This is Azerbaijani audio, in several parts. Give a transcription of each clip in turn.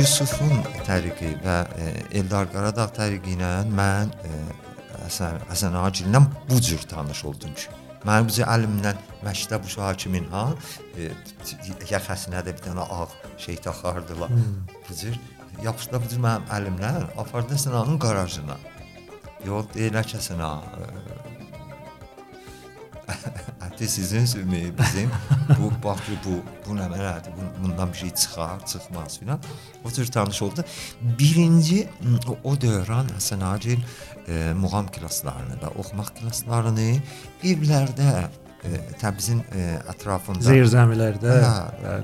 Yusufun təriqi və e, Eldar Qaradağ təriqi ilə mən e, Həsən Həsən Agillə bu cür tanış oldum ki. Mənim bu əlimdən məktəb uşağı kimin ha e, yaxasına da bir dənə ağ şey taxardılar. Hmm. Bu cür yapışdı bu cür mənim əlimdən apardı sınağın qarajına. Yox, elə Hətta sizin sümüyü bizim bu bax bu bu nə mənadır? Bundan bir şey çıxar, çıxmaz filan. O cür tanış oldu. Birinci o, o dövrən Həsən Agil e, muğam klasslarını da oxumaq klasslarını evlərdə e, Təbrizin e, ətrafında zirzəmilərdə, hə,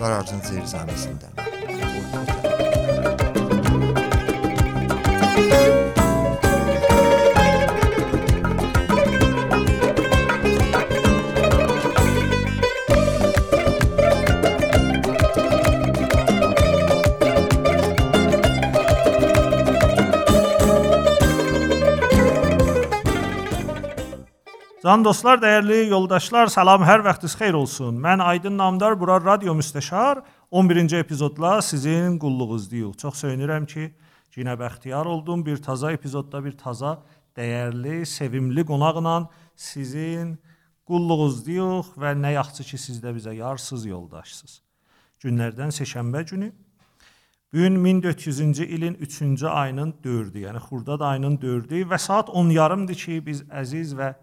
qarajın zirzəmisində. Can dostlar, dəyərli yoldaşlar, salam, hər vaxtınız xeyir olsun. Mən Aydın Namdar, bura radio müstəşar 11-ci epizodla sizin qulluğuzdayıq. Çox sevinirəm ki, yenə bəxtiyar oldum. Bir taza epizodda bir taza dəyərli, sevimli qonaqla sizin qulluğuzdayıq və nə yaxşı ki, siz də bizə yarsız yoldaşsınız. Günlərdən seçənbə günü Bu gün 1400-cü ilin 3-cü ayının 4-ü, yəni Xurdad ayının 4-ü və saat 10:30-dır ki, biz əziz və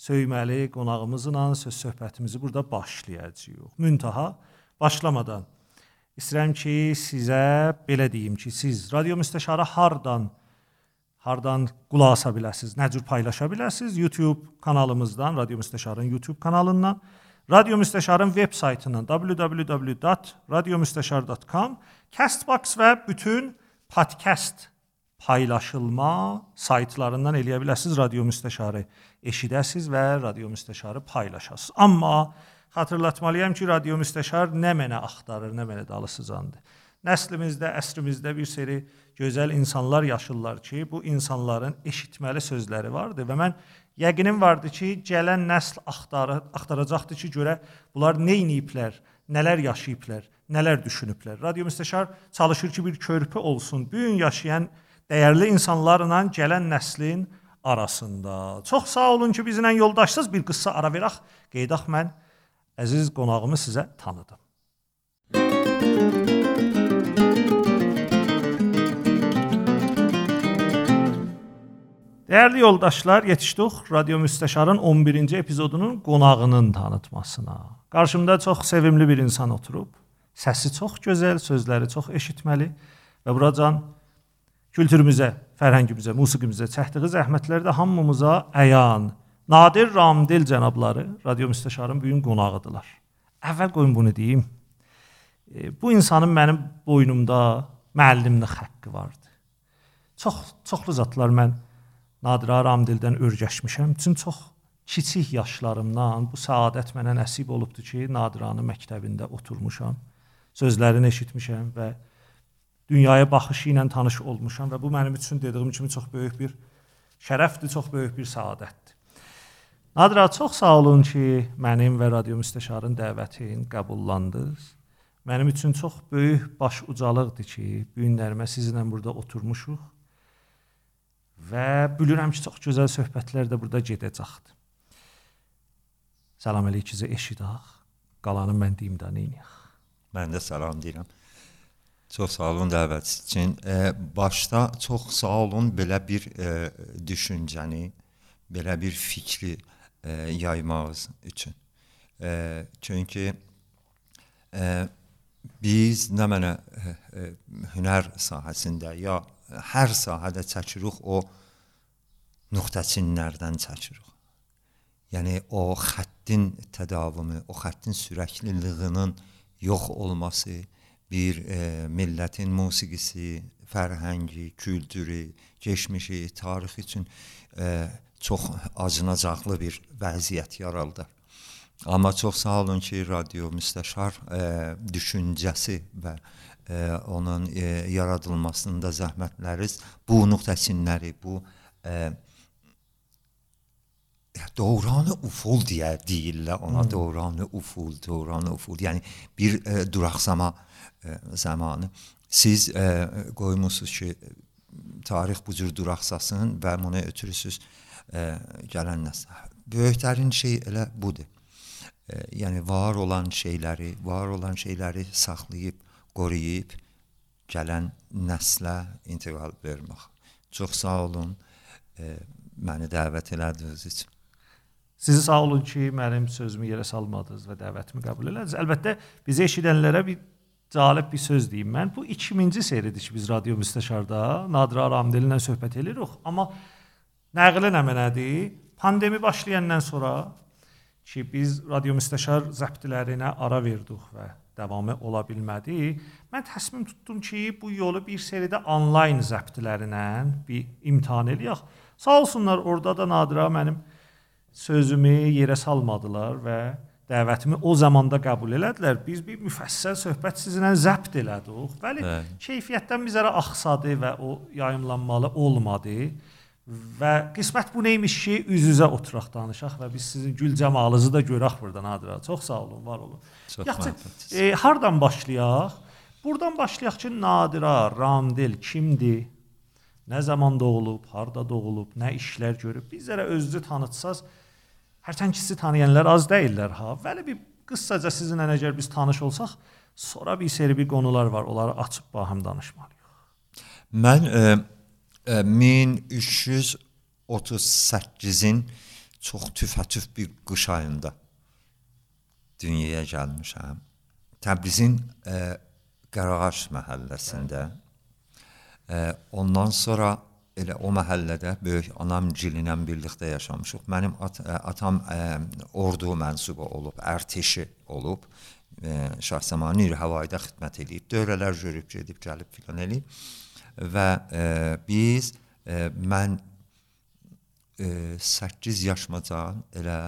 söyməli qonağımızla söz söhbətimizi burada başlayacağıq. Müntaha başlamadan istəyirəm ki, sizə belə deyim ki, siz radio müstəşarı hardan hardan qulaq asa biləsiniz, nə cür paylaşa biləsiniz? YouTube kanalımızdan, Radio Müstəşarın YouTube kanalından, Radio Müstəşarın veb saytından www.radiomüstəşar.com, Castbox və bütün podkast paylaşılma saytlarından eləyə biləsiniz radio müstəşarı eşidəsiz və radio müstəşarı paylaşasınız. Amma xatırlatmalıyam ki, radio müstəşar nə mənə axtarır, nə mənə dalısıcandır. Nəslimizdə, əsrimizdə bir seri gözəl insanlar yaşırlar ki, bu insanların eşitməli sözləri vardır və mən yəqinim vardı ki, gələn nəsl axtarı, axtaracaqdır ki, görə bunlar nə ediblər, nələr yaşayıblar, nələr düşünüblər. Radio müstəşar çalışır ki, bir körpü olsun. Bu gün yaşayan dəyərli insanlarla gələn nəslin arasında. Çox sağ olun ki, bizlə yoldaşsınız. Bir qısa ara verək. Qeydaq mən əziz qonağımı sizə tanıdım. Dəyərli yoldaşlar, yetişdik Radio Müstəşarın 11-ci epizodunun qonağının tanıtmasına. Qarşımda çox sevimli bir insan oturub. Səsi çox gözəl, sözləri çox eşitməli və buracan kültürümüzə, fərhəngimizə, musiqimizə çəkdiyi zəhmətlər də hamımıza əyan. Nadir Ramdil cənabları radio müstəşarın bu gün qonağıdılar. Əvvəl qoyun bunu deyim. E, bu insanın mənim boynumda müəllimlik haqqı vardı. Çox çoxlu zatlar mən Nadir Ramdildən öyrəşmişəm. Üçün çox kiçik yaşlarımdan bu səadət mənə nəsib olubdu ki, Nadiranın məktəbində oturmuşam. Sözlərini eşitmişəm və dünyaya baxışı ilə tanış olmuşam və bu mənim üçün dediyim kimi çox böyük bir şərəfdir, çox böyük bir səadətdir. Nadira çox sağ olun ki, mənim və radio müstəşarın dəvətin qəbullandınız. Mənim üçün çox böyük baş ucalıqdır ki, bu günlərimə sizinlə burada oturmuşuq və bilirəm ki, çox gözəl söhbətlər də burada gedəcəkdir. Salam əleykizi eşidək. Qalanı mən deyim də neyniyək. Mən də salam deyirəm. Çox sağ olun dəvətiniz üçün. E, başda çox sağ olun belə bir e, düşüncəni, belə bir fikri e, yaymağınız üçün. E, çünki e, biz nə mənə e, e, hünər sahəsində ya hər sahədə çəkirik o nöqtəçinlərdən çəkirik. Yəni o xəttin tədavümü, o xəttin sürəkliliyinin yox olması, bir e, millətin musiqisi, fərhəngi, kültürü, keçmişi, tarixi üçün e, çox acınacaqlı bir vəziyyət yarandı. Amma çox sağ olun ki, radio müstəşar e, düşüncəsi və e, onun e, yaradılmasında zəhmətləriniz bu nöqtəçinləri, bu e, dövran uful deyə deyirlər ona hmm. dövran uful, dövran uful. Yəni bir e, duraqsama e, zamanı. Siz e, qoymusunuz ki, tarix bu cür duraqsasın və bunu ötürüsüz e, gələn nəslə. Böyüklərin şey elə budur. E, yəni var olan şeyləri, var olan şeyləri saxlayıb, qoruyub gələn nəslə intiqal vermək. Çox sağ olun. E, məni dəvət elədiniz üçün. Sizi sağ olun ki, mənim sözümü yerə salmadınız və dəvətimi qəbul elədiniz. Əlbəttə bizi eşidənlərə bir cəlib bir söz deyim mən. Bu 2-ci seridir ki, biz radio müstəşarda Nadir Aramdeli ilə söhbət edirik, amma nəqli nə mənədir? Pandemi başlayandan sonra ki, biz radio müstəşar zəbtlərinə ara verdik və davamı ola bilmədi. Mən təsmin tutdum ki, bu yolu bir seridə onlayn zəbtlərinə bir imtahan eləyək. Sağ olsunlar, orada da Nadira mənim sözümü yerə salmadılar və dəvətimi o zamanda qəbul elədilər. Biz bir müfəssəl söhbət sizinlə zəbt elədik. Bəli, Hə. keyfiyyətdən bizə axsadı və o yayımlanmalı olmadı. Və qismət bu neymiş ki, üz-üzə oturaq danışaq və biz sizin gül cəmalınızı da görək burdan Adira. Çox sağ olun, var olun. Çox Yaxşı, e, hardan başlayaq? Buradan başlayaq ki, Nadira, Ramdil kimdir? Nə zaman doğulub, harda doğulub, nə işlər görüb? Bizlərə özünüzü tanıtsaz, hərçənd ki, sizi tanıyanlar az deyillər ha. Vəli bir qıssaca sizinlə əgər biz tanış olsaq, sonra bir seri bir qonular var, onları açıb bahəm danışmalıyıq. Mən e, 1338-in çox tüfətüf bir qış ayında dünyaya gəlmişəm. Təbrizin e, Qarağaş məhəlləsində. E, ondan sonra elə o məhəllədə böyük anam gilinlə birlikdə yaşamışıq. Mənim at, ə, atam ə, ordu mənsubu olub, ərtişi olub. E, Şahsəman Nür Havayda xidmət eləyib, dövrələr görüb gedib gəlib filan eləyib və e, biz e, mən e, 8 yaşmacan elə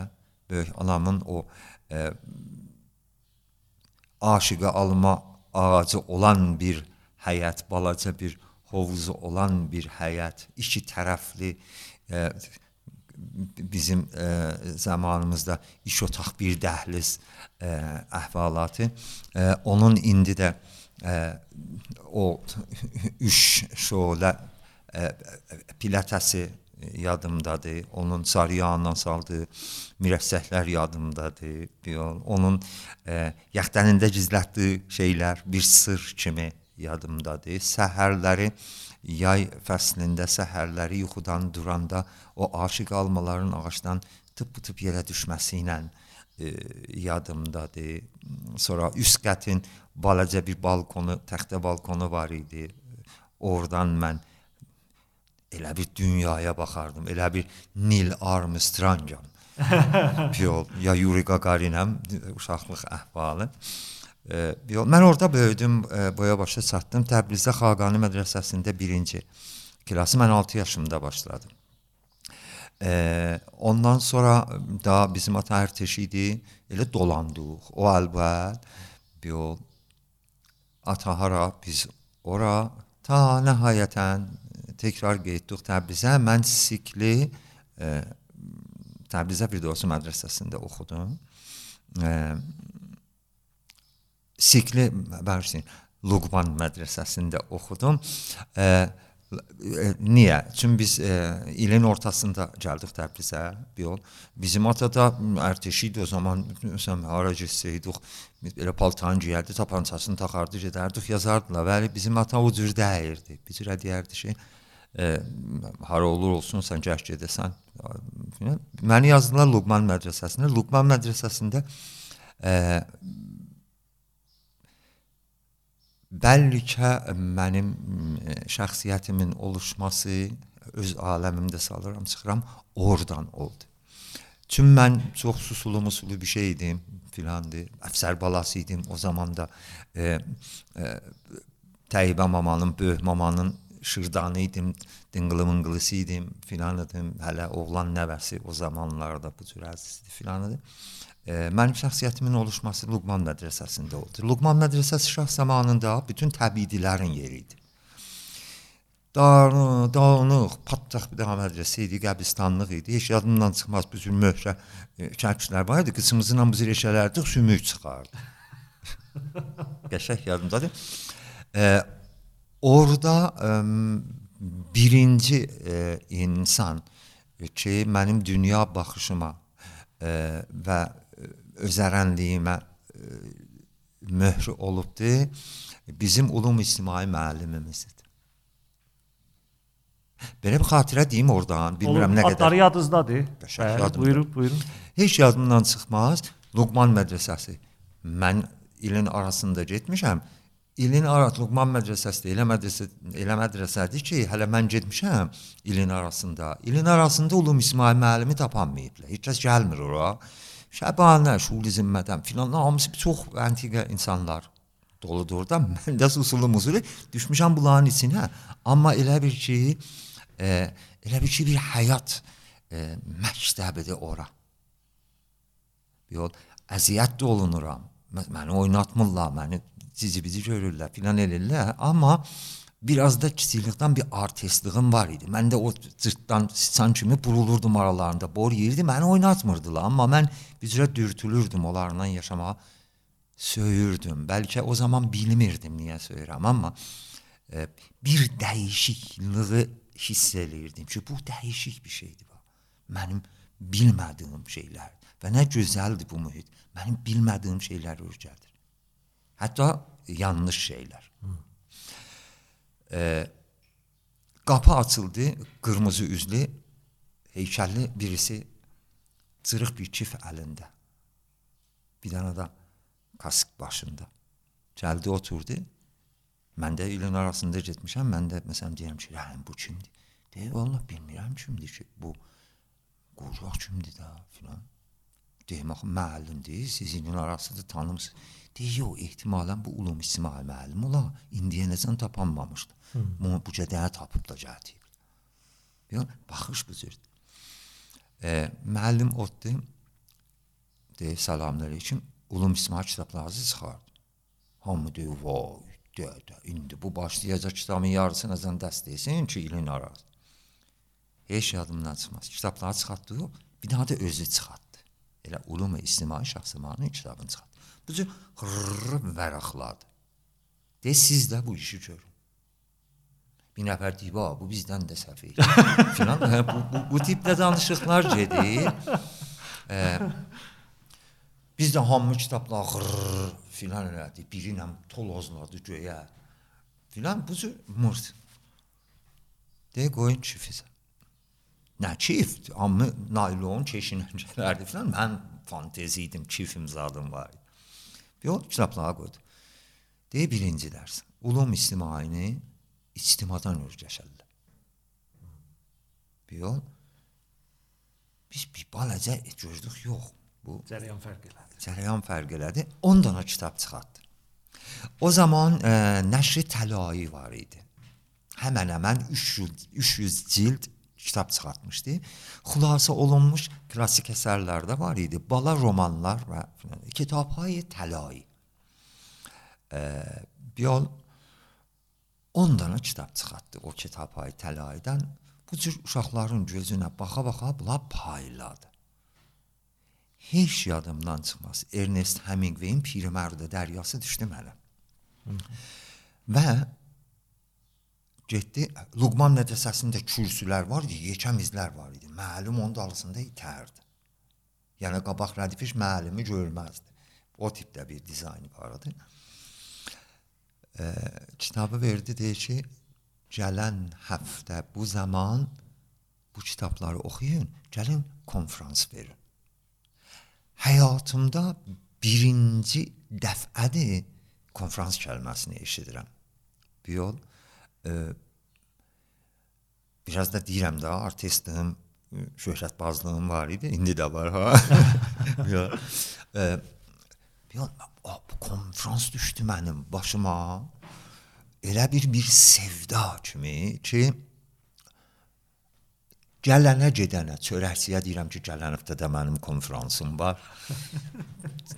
böyük anamın o e, aşiqə alma ağacı olan bir həyət, balaca bir hovuzu olan bir həyət, iki tərəfli e, bizim e, zamanımızda iş otaq bir dəhliz e, əhvalatı. E, onun indi də e, o üç şolə e, pilətəsi yadımdadır. Onun sarıyandan saldığı mürəssəhlər yadımdadır. Onun e, yaxtanında gizlətdiyi şeylər bir sır kimi yadımdadır. Səhərləri yay fəslində səhərləri yuxudan duranda o aşiq almaların ağacdan tıp-tıp yerə düşməsi ilə e, yadımdadır. Sonra üst qətin balaca bir balkonu, təxtə balkonu var idi. Oradan mən elə bir dünyaya baxardım. Elə bir Neil Armstrongam. Piyol ya Yuri Gagarinəm uşaqlıq əhvalı. E, mən orada böyüdüm, e, boya başa çatdım. Təbrizdə Xaqani mədrəsəsində 1-ci klassı mən 6 yaşımda başladım. E, ondan sonra da bizim ata ərteş idi. Elə dolandıq. O əlbəl bir ata hara biz ora ta nəhayətən təkrar getdik Təbrizə. Mən Sikli e, Təbrizə Firdovsi mədrəsəsində oxudum. E, Sikli bəli, Luqman mədrəsəsində oxudum. E, Niyə? Çünki biz e, ilin ortasında gəldik Təbrizə bir yol. Bizim atada ərteşi idi o zaman məsələn hara getsəydik elə paltarın geyərdi, tapancasını taxardı, gedərdik, yazardılar. Bəli, bizim ata o cür dəyirdi. Bir cürə deyərdi ki, e, hara olur olsun sən gəl gedəsən. Məni yazdılar Luqman mədrəsəsinə. Luqman mədrəsəsində e, bəlkə mənim şəxsiyyətimin oluşması öz aləmimdə salıram, çıxıram, oradan oldu. Çünki mən çox susulu musulu bir şey idim filandı. Əfsər balası idim o zaman da. E, e, Təyyibə mamanın, böyük mamanın şırdanı idim, dingılı mıngılısı idim filan idim. Hələ oğlan nəvəsi o zamanlarda bu cür əzizdir filan idi. E, mənim şəxsiyyətimin oluşması Luqman mədrəsəsində oldu. Luqman mədrəsəsi şah zamanında bütün təbiidilərin yeri idi. Dağınıq, dağınıq, patlaq bir daha mədrəsə idi, qəbristanlıq idi. Heç yadımdan çıxmaz cür möhrə e, çəkişlər var idi. Qıçımızla biz reşələrdik, sümük çıxardı. Qəşəng yadımdadır. E, orada e, birinci e, insan ki, mənim dünya baxışıma e, və özərənliyimə e, möhr olubdu. Bizim ulum ictimai müəllimimizdir. Belə bir xatirə deyim oradan, bilmirəm nə qədər. Adları yadınızdadır? Bəli, buyurun, buyurun. Heç yadımdan çıxmaz. Luqman mədrəsəsi. Mən ilin arasında getmişəm. İlin arası Luqman mədrəsəsi elə mədrəsə elə mədrəsədir ki, hələ mən getmişəm ilin arasında. İlin arasında Ulum İsmail müəllimi tapanmayıblar. Heç kəs gəlmir ora. Şəbanə, Şuli Zimmədən filan hamısı çox antiqə insanlar doludur da. Mən də usulum usulu düşmüşəm bunların içinə. Amma elə bir ki, e, elə bir ki bir həyat e, məktəbidir ora. Yol əziyyət də olunuram. Məni oynatmırlar, məni cici-bici görürlər, filan elirlər, amma biraz da kiçiklikdən bir artistliğim var idi. Mən də o cırtdan sıçan kimi burulurdum aralarında, bor yeyirdi, məni oynatmırdılar, amma mən bir cürə dürtülürdüm onlarla yaşamağa. Söyürdüm. Bəlkə o zaman bilmirdim niyə söyürəm, amma e, bir dəyişikliyi hiss eləyirdim ki, bu dəyişik bir şeydir bu. Mənim bilmədiyim şeylər və nə gözəldir bu mühit. Mənim bilmədiyim şeylər öyrədir. Hətta yanlış şeylər. E, qapı açıldı, qırmızı üzlü, heykəlli birisi cırıq bir çift əlində. Bir dənə də kask başında. Gəldi oturdu. Mən də ilin arasında getmişəm. Mən də məsələn deyirəm ki, "Həm bu kimdir?" Deyir, "Vallah bilmirəm kimdir ki, bu qocaq kimdir də?" filan. Deyim, "Axı müəllimdir, siz ilin arasında tanımısınız." Deyir, "Yox, ehtimalən bu Ulum İsmail müəllim ola, indiyənəcən tapanmamışdı. Bunu bu cədəyə tapıb da gəldi." Yox, baxış bu cürdür. E, müəllim otdu. Deyir, "Salamünaleyküm." Ulum İsmail kitablarınızı çıxardı. Hamı deyir, "Vay, dədə, indi bu başlayacaq kitabın yarısını azan dəst desin ki, ilin arası." Heç yadımdan çıxmaz. Kitabları çıxartdı, bir daha da özü çıxartdı. Elə Ulum İsmail Şahsımanın kitabını çıxartdı. Bu cür vərəqladı. De siz də bu işi görün. Bir nəfər deyib, bu bizdən də edir. Filan bu, bu, bu tipdə danışıqlar gedir. E, Biz də hamı kitablar xırr filan elədi. Biri ilə tolozladı göyə. Filan bu cür mırd. De qoyun çifizə. Nə çif? Amma naylon keşinəncələrdi filan. Mən fantezi idim, çif imzadım var. Bir o kitablara qoydu. De birinci dərs. Ulum İsmailini ictimadan öyrəşərlər. Bir o biz bir balaca gördük yox. Bu cərəyan fərq elədi. Cərəyan fərq elədi. 10 dənə kitab çıxartdı. O zaman e, nəşri təlayı var idi. Həmən-həmən 300 300 cild kitab çıxartmışdı. Xülasə olunmuş klassik əsərlər də var idi. Bala romanlar və kitabhay təlayı. E, bir 10 dənə kitab çıxartdı o kitabhay təlayıdan. Bu cür uşaqların gözünə baxa-baxa bunlar payladı. Heç yadımdan çıxmaz. Ernest Hemingway-in Pirmərdə dəryası düşdü mənə. Və getdi Luqman mədrəsəsində kürsülər var idi, yekəmizlər var idi. Müəllim onun dalısında itərdi. Yəni qabaq rədifiş müəllimi görməzdi. O tipdə bir dizayn var idi. E, kitabı verdi deyir ki, gələn həftə bu zaman bu kitabları oxuyun, gəlin konfrans verin. Həyatımda birinci dəfədir konfrans kəlməsini eşidirəm. Bir yol e, biraz da deyirəm də artistim, şöhrətbazlığım var idi, indi də var ha. ya, e, bir konfrans düşdü mənim başıma. Elə bir bir sevda kimi ki Gələnə gedənə çörəkçiyə deyirəm ki, gələn həftədə mənim konfransım var.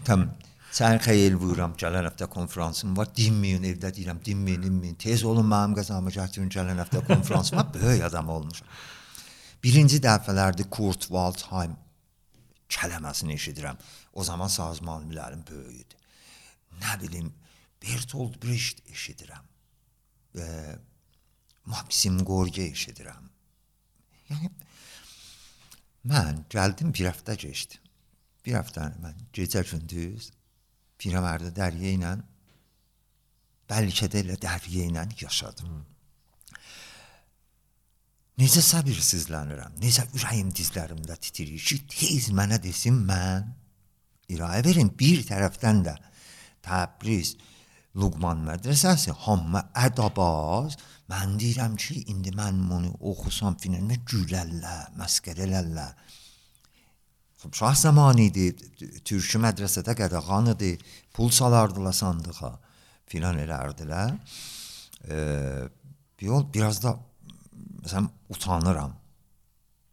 Tam Sən xeyir vururam, gələn həftə konfransım var. Dinməyin evdə deyirəm, dinməyin, dinməyin. Tez olun mənim qəzamı gətirin, gələn həftə konfransım var. Böyük adam olmuşam. Birinci dəfələrdə Kurt Waldheim kələməsini eşidirəm. O zaman sazman müəllim böyük idi. Nə bilim, Bertold Brecht eşidirəm. E, Maxim Gorki eşidirəm. Yəni mən gəldim bir həftə keçdi. Bir həftə mən gecə gündüz Piramərdə Dəryə ilə bəlkə də elə Dəryə ilə yaşadım. Hmm. Necə səbirsizlənirəm, necə ürəyim dizlərimdə titrir ki, tez mənə desin mən irayə verin. Bir tərəfdən də Təbriz Luqman mədrəsəsi hamı ədabaz. Mən deyirəm ki, indi mən bunu oxusam finalda gülərlər, məskərələrlər. Şah zamanı idi, türkü mədrəsədə qədağan idi, pul salardılar sandığa filan elərdilər. Ee, bir yol biraz da məsələn utanıram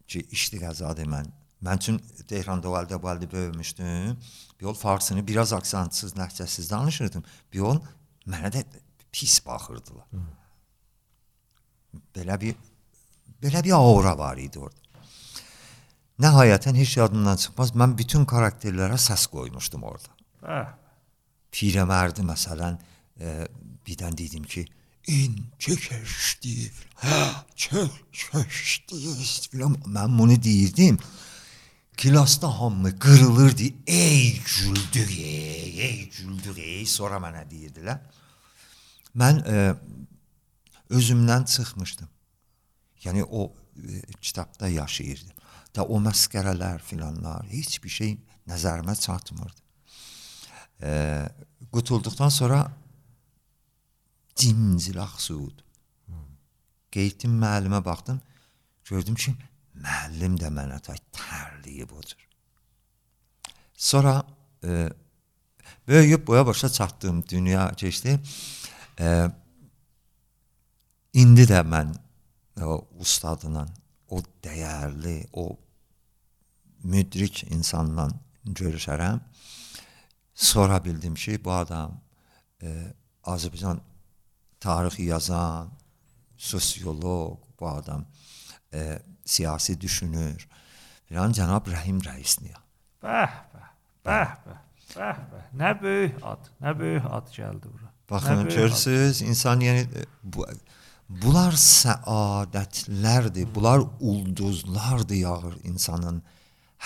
ki, işdi qəzadır mən. Mən üçün Tehranda valdə valdə böyümüşdüm. Bir yol farsını biraz aksantsız, ləhcəsiz danışırdım. Bir yol mənə də pis baxırdılar. Hı. Belə bir belə bir aura var idi orada. Nəhayətən heç yadımdan çıxmaz. Mən bütün karakterlərə səs qoymuşdum orada. Hə. Pirəmərdi məsələn e, birdən dedim ki, incə keçdi. Hə, çox keçdi. Filan mən bunu deyirdim. Klasda hamı qırılırdı. Ey güldük, ey, ey güldük, ey. Sonra mənə deyirdilər. Mən e, özümdən çıxmışdım. Yəni o e, kitabda yaşayırdım. Da o məskərələr filanlar, heç bir şey nəzərimə çatmırdı. E, qutulduqdan sonra cimcilaq suud. Getdim müəllimə baxdım, gördüm ki, müəllim də mənə tay tərliyib odur. Sonra e, böyüyüb boya başa çatdım, dünya keçdi. E, indi də mən o ustadla, o dəyərli, o müdrik insanla görüşərəm. Sonra bildim ki, bu adam e, Azərbaycan tarix yazan, sosioloq bu adam, e, siyasi düşünür filan cənab Rəhim Rəisniya. Bəh, bəh, bəh, bəh, bəh, bəh. Nə böyük ad, nə böyük ad gəldi bura. Baxın, görürsüz, insan yəni bu bunlar səadətlərdir, bunlar ulduzlardır yağır insanın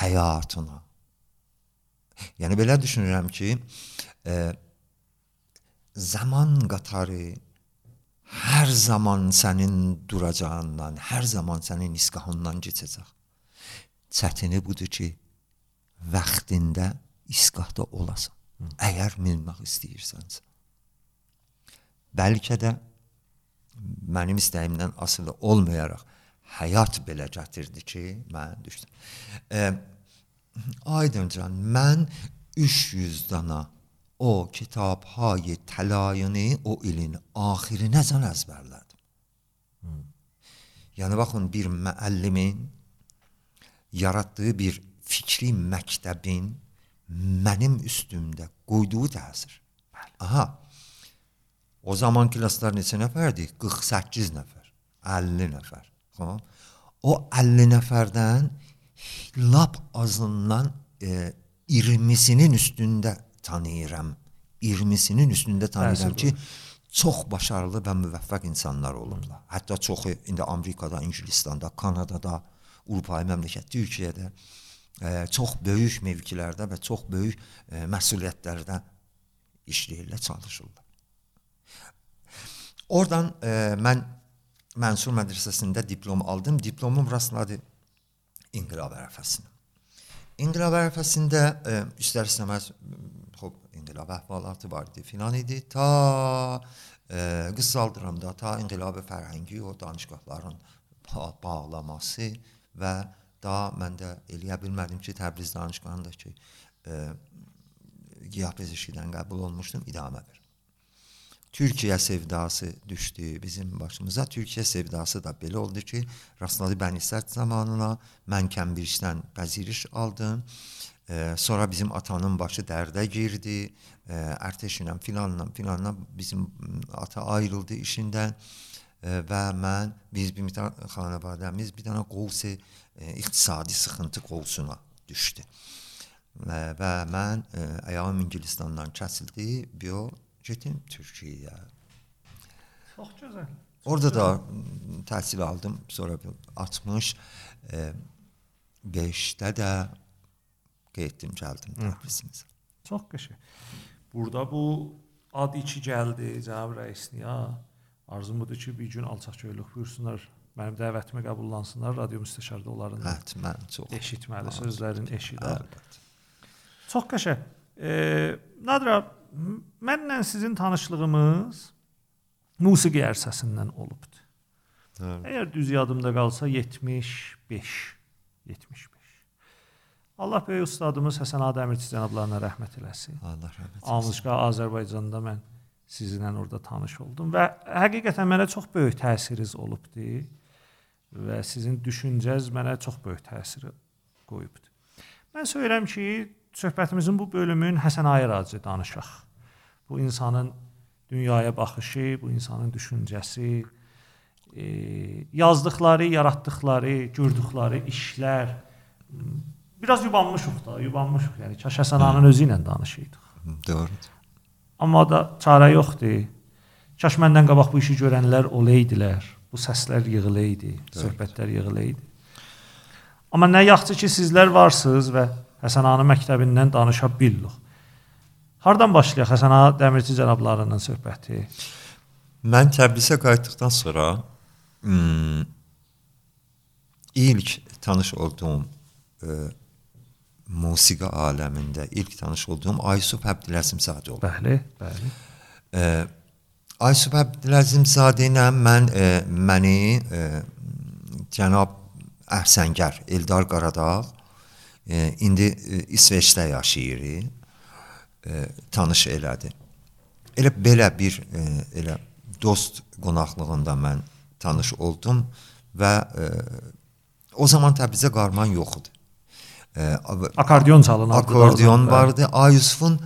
həyatına. Yəni belə düşünürəm ki, e, zaman qatarı hər zaman sənin duracağından, hər zaman sənin isqahından keçəcək. Çətini budur ki, vaxtında isqahda olasan. Əgər minmək istəyirsənsə. Bəlkə də mənim istəyimdən asılı olmayaraq həyat belə gətirdi ki, mən düşdüm. E, Aydıncan, mən 300 dana o kitabhay təlayini o ilin axirinəcən əzbərlədim. Hmm. Yəni baxın bir müəllimin yaratdığı bir fikri məktəbin mənim üstümdə qoyduğu təsir. Aha. O zaman klasslar neçə nəfərdi? 48 nəfər, 50 nəfər. Xop. O 50 nəfərdən lap azından e, 20-sinin üstündə tanıyıram. 20-sinin üstündə tanıyıram ki, çox başarılı və müvəffəq insanlar olublar. Hətta çoxu indi Amerikada, İngilistanda, Kanadada, Avropa məmləkət, Türkiyədə e, çox böyük mövkilərdə və çox böyük e, məsuliyyətlərdə işləyirlər, çalışırlar. Oradan e, mən Mənsur mədrəsəsində diplom aldım. Diplomum rastladı İnqilab ərəfəsində. İnqilab ərəfəsində e, istər-istəməz inqilab əhvalatı var idi, filan idi. Ta e, qısaldıramda ta inqilab fərhəngi o danışqahların bağlaması və daha mən də eləyə bilmədim ki, Təbriz danışqahındakı e, qiyah bezişidən qəbul olmuşdum, idamə ver. Türkiyə sevdası düşdü bizim başımıza. Türkiyə sevdası da belə oldu ki, rastladı Bənisət zamanına mən Kəmbirçdən pəziriş aldım. E, sonra bizim atanın başı dərdə girdi. E, ərtəşinə filanla filanla bizim ata ayrıldı işindən e, və mən biz bir tane xanavadəmiz bir dənə qovs e, iqtisadi sıxıntı qovsuna düşdü. Və, və mən e, ayağım İngilistandan kəsildi, bio getdim Türkiyəyə. Çox gözəl. Orada da təhsil aldım. Sonra bir 60 e, 5-də də getdim, gəldim Təbrizimizə. Çox qəşəng. Burada bu ad içi gəldi cənab rəisliyə. Arzum budur ki, bir gün alçaq göylük buyursunlar. Mənim dəvətimi qəbullansınlar. Radio müstəşarda onların Hətmən çox. eşitməli sözlərin eşidər. Çox qəşəng. E, Nadra, mənlə sizin tanışlığımız musiqi ərsəsindən olubdu. Doğru. Əgər düz yadımda qalsa 75 75. Allah böyük ustadımız Həsən Ağa Dəmirçi cənablarına rəhmət eləsin. Allah rəhmət eləsin. Amışqa Azərbaycanda mən sizinlə orada tanış oldum və həqiqətən mənə çox böyük təsiriniz olubdu və sizin düşüncəz mənə çox böyük təsir qoyubdu. Mən söyürəm ki, söhbətimizin bu bölümün Həsən Ağa racı danışaq. Bu insanın dünyaya baxışı, bu insanın düşüncəsi, e, yazdıqları, yaratdıqları, gördükləri işlər m, biraz yubanmışıq da, yubanmışıq. Yəni kaş Həsən ağanın özü ilə danışıydıq. Doğrudur. Amma da çarə yoxdur. Kaş məndən qabaq bu işi görənlər olaydılar. Bu səslər yığılaydı, söhbətlər yığılaydı. Amma nə yaxşı ki sizlər varsınız və Həsən ağanın məktəbindən danışa bildik. Hardan başlayaq Həsən ağa Dəmirçi cənablarının söhbəti? Mən Təbrizə qayıtdıqdan sonra hmm, ilk tanış olduğum e, musiqi aləmində ilk tanış olduğum Aysuf Əbdüləzimzadə oldu. Bəli, bəli. E, Aysuf Əbdüləzimzadə ilə mən e, məni e, cənab Əhsəngər Eldar Qaradağ e, indi e, İsveçdə yaşayır. E, tanış elədi. Elə belə bir e, elə dost qonaqlığında mən tanış oldum və e, o zaman Təbrizə qarman yox idi. Akordeon çalınırdı. akordeon Bəli. vardı. Ayusufun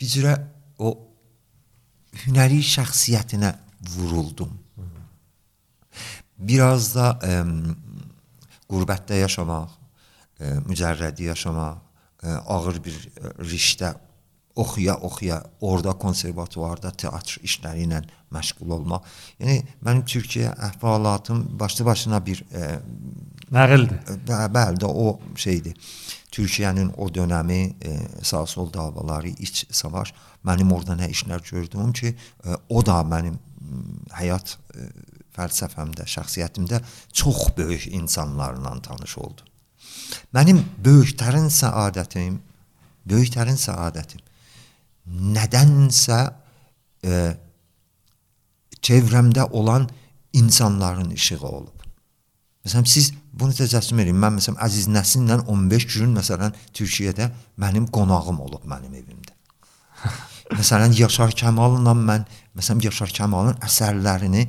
bir cürə o hünəri şəxsiyyətinə vuruldum. Biraz da ə, qurbətdə yaşamaq, ə, mücərrədi yaşamaq, ə, ağır bir ə, rişdə oxuya-oxuya orada konservatuvarda teatr işləri ilə məşğul olmaq. Yəni mənim Türkiyə əhvalatım başlı başına bir ə, Nəqildir. Bə, bəli də o şeydir. Türkiyənin o dönəmi e, sağ-sol davaları, iç savaş mənim orada nə işlər gördüm ki, e, o da mənim həyat e, fəlsəfəmdə, şəxsiyyətimdə çox böyük insanlarla tanış oldum. Mənim böyüklərin səadətim, böyüklərin səadətim nədənsə e, çevrəmdə olan insanların işığı olub. Məsələn siz bunu təcəssüm edin. Mən məsələn Əziz Nəsinlə 15 gün məsələn Türkiyədə mənim qonağım olub mənim evimdə. məsələn Yaşar Kəmalla mən məsələn Yaşar Kəmalın əsərlərini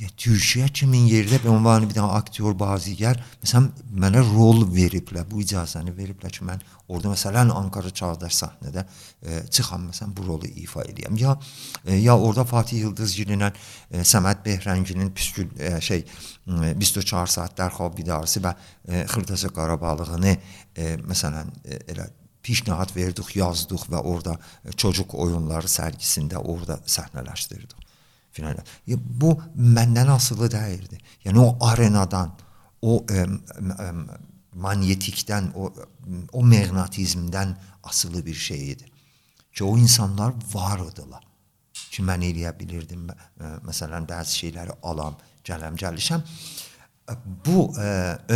ya Türkiyə kimin yerdə və ünvanı bir dənə aktyor bazigar məsələn mənə rol veriblər, bu icazəni veriblər ki, mən orada məsələn Ankara Çağdaş səhnədə e, çıxam məsələn bu rolu ifa edeyim. Ya e, ya orada Fatih Yıldızgillə e, Səməd Behrənginin püskül e, şey e, 24 saat dərhal bidarısı və e, Xırdaca Qarabağlığını e, məsələn e, elə pişnahad verdik, yazdıq və orada e, çocuq oyunları sərgisində orada səhnələşdirdik filan. Ya, bu məndən asılı deyildi. Yəni o arenadan, o ə, ə, manyetikdən, o o maqnatizmdən asılı bir şey idi. Ki o insanlar var idilər. Ki mən eləyə bilirdim ə, məsələn bəzi şeyləri alam, gələm, gəlişəm. Ə, Bu ə,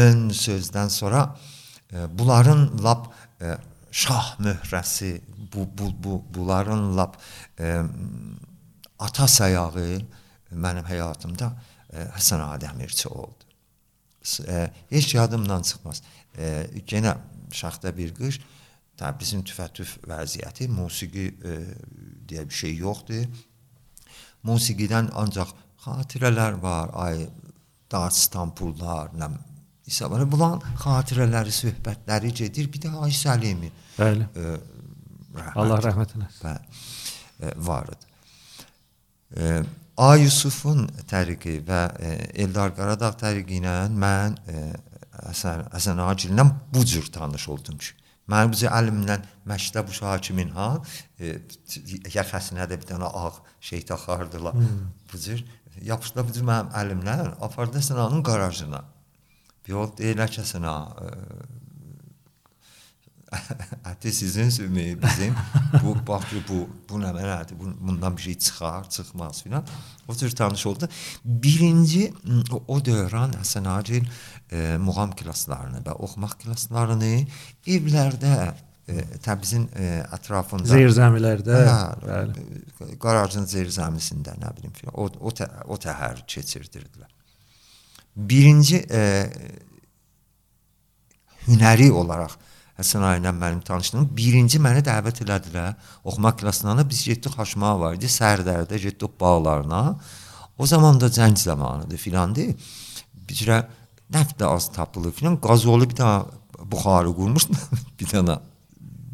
ön sözdən sonra ə, bunların lap ə, şah möhrəsi, bu bu bu bunların lap ə, ata sayağı mənim həyatımda e, Həsən Ağa Dəmirçi oldu. S- E, heç yadımdan çıxmaz. E, yenə şaxta bir qış Təbrizin tüfətüf vəziyyəti, musiqi e, deyə bir şey yoxdur. Musiqidən ancaq xatirələr var, ay Daçstan pullar, nə İsa var. Bunların xatirələri, söhbətləri gedir. Bir də Ay Səlimi. Bəli. E, rəhmət, Allah rəhmət eləsin. Bəli. Var idi. A Yusufun təriqi və e, Eldar Qaradağ təriqi ilə mən e, Həsən Həsən Acillə bu cür tanış oldum ki. Mənim bu əlimlə məktəb uşağı kimin ha e, yaxasına da bir dənə ağ şey taxardılar. Hmm. Bu cür yapışdı bu cür mənim əlimlə apardı sınanın qarajına. Bir o deyirlər ki, sına Əti sizin sümüyü bizim bu bax bu bu nə mənadır? Bu, bundan bir şey çıxar, çıxmaz filan. O cür tanış oldu. Birinci o, dövrən Həsən Acil e, muğam klasslarını və oxumaq klasslarını evlərdə e, Təbrizin e, ətrafında zirzəmilərdə, hə, bəli, qarajın zirzəmisində nə bilim filan. O o tə, o təhər keçirdirdilər. Birinci e, hünəri olaraq Həsən ayə ilə mənim tanışlığım birinci məni dəvət elədilər oxumaq klassına. Biz getdik Xaşmağa var idi, Sərdərdə getdik bağlarına. O zaman da cəng zamanıdır filandı. Bir cürə nəft də az tapılır filan. Qazolu bir dənə buxarı qurmuş bir dənə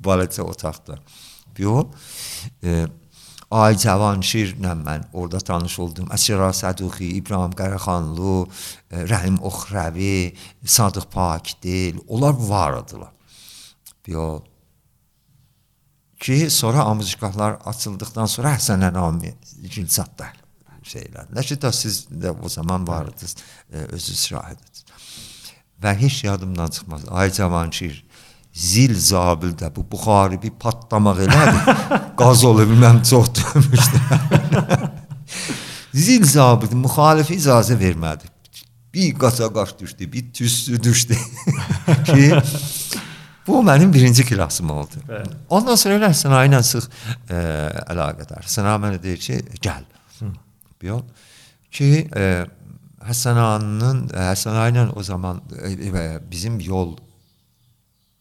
balaca otaqda. Bir o e, Ay Cavanşirlə mən orada tanış oldum. Əsra Səduxi, İbrahim Qaraxanlı, e, Rəhim Oxravi, Sadıq Pakdil, onlar var idilər. Yo. Ki sonra amuzikahlar açıldıktan sonra Həsən Ənami Gülzadda şeyler. Nəşid siz də o zaman vardınız, e, özünüz şahidiniz. Və heç yadımdan çıxmaz. Ay Cavanşir zil zabildə bu buxarı bir patlamaq elədi. Qaz olub bilməm çox döymüşdü. zil zabit müxalifi icazə vermədi. Bir qaça qaç düşdü, bir tüstü düşdü. ki Bu mənim birinci klassım oldu. Bəli. Ondan sonra elə sənaye ilə sıx e, əlaqədar. Səna mənə deyir ki, gəl. Bir yol ki, e, Həsənanın Həsəna ilə o zaman e, e, bizim yol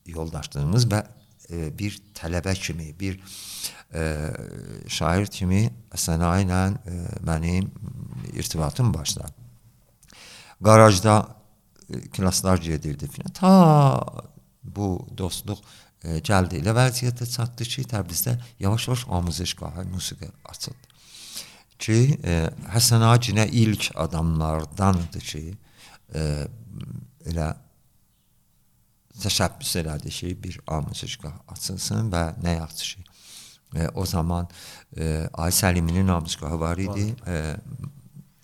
yoldaşlığımız və e, bir tələbə kimi, bir e, şair kimi Həsəna ilə e, mənim irtibatım başladı. Qarajda e, klasslar gedirdi filan. Ta bu dostluq e, gəldi. Elə vəziyyətə çatdı ki, Təbrizdə yavaş-yavaş amuzişgahı musiqi açıldı. Ki, e, Həsən Acinə ilk adamlardandır ki, e, elə təşəbbüs elədi ki, bir amuzişgah açılsın və nə yaxşı ki, e, o zaman e, Ay Səliminin amuzgahı var idi. E,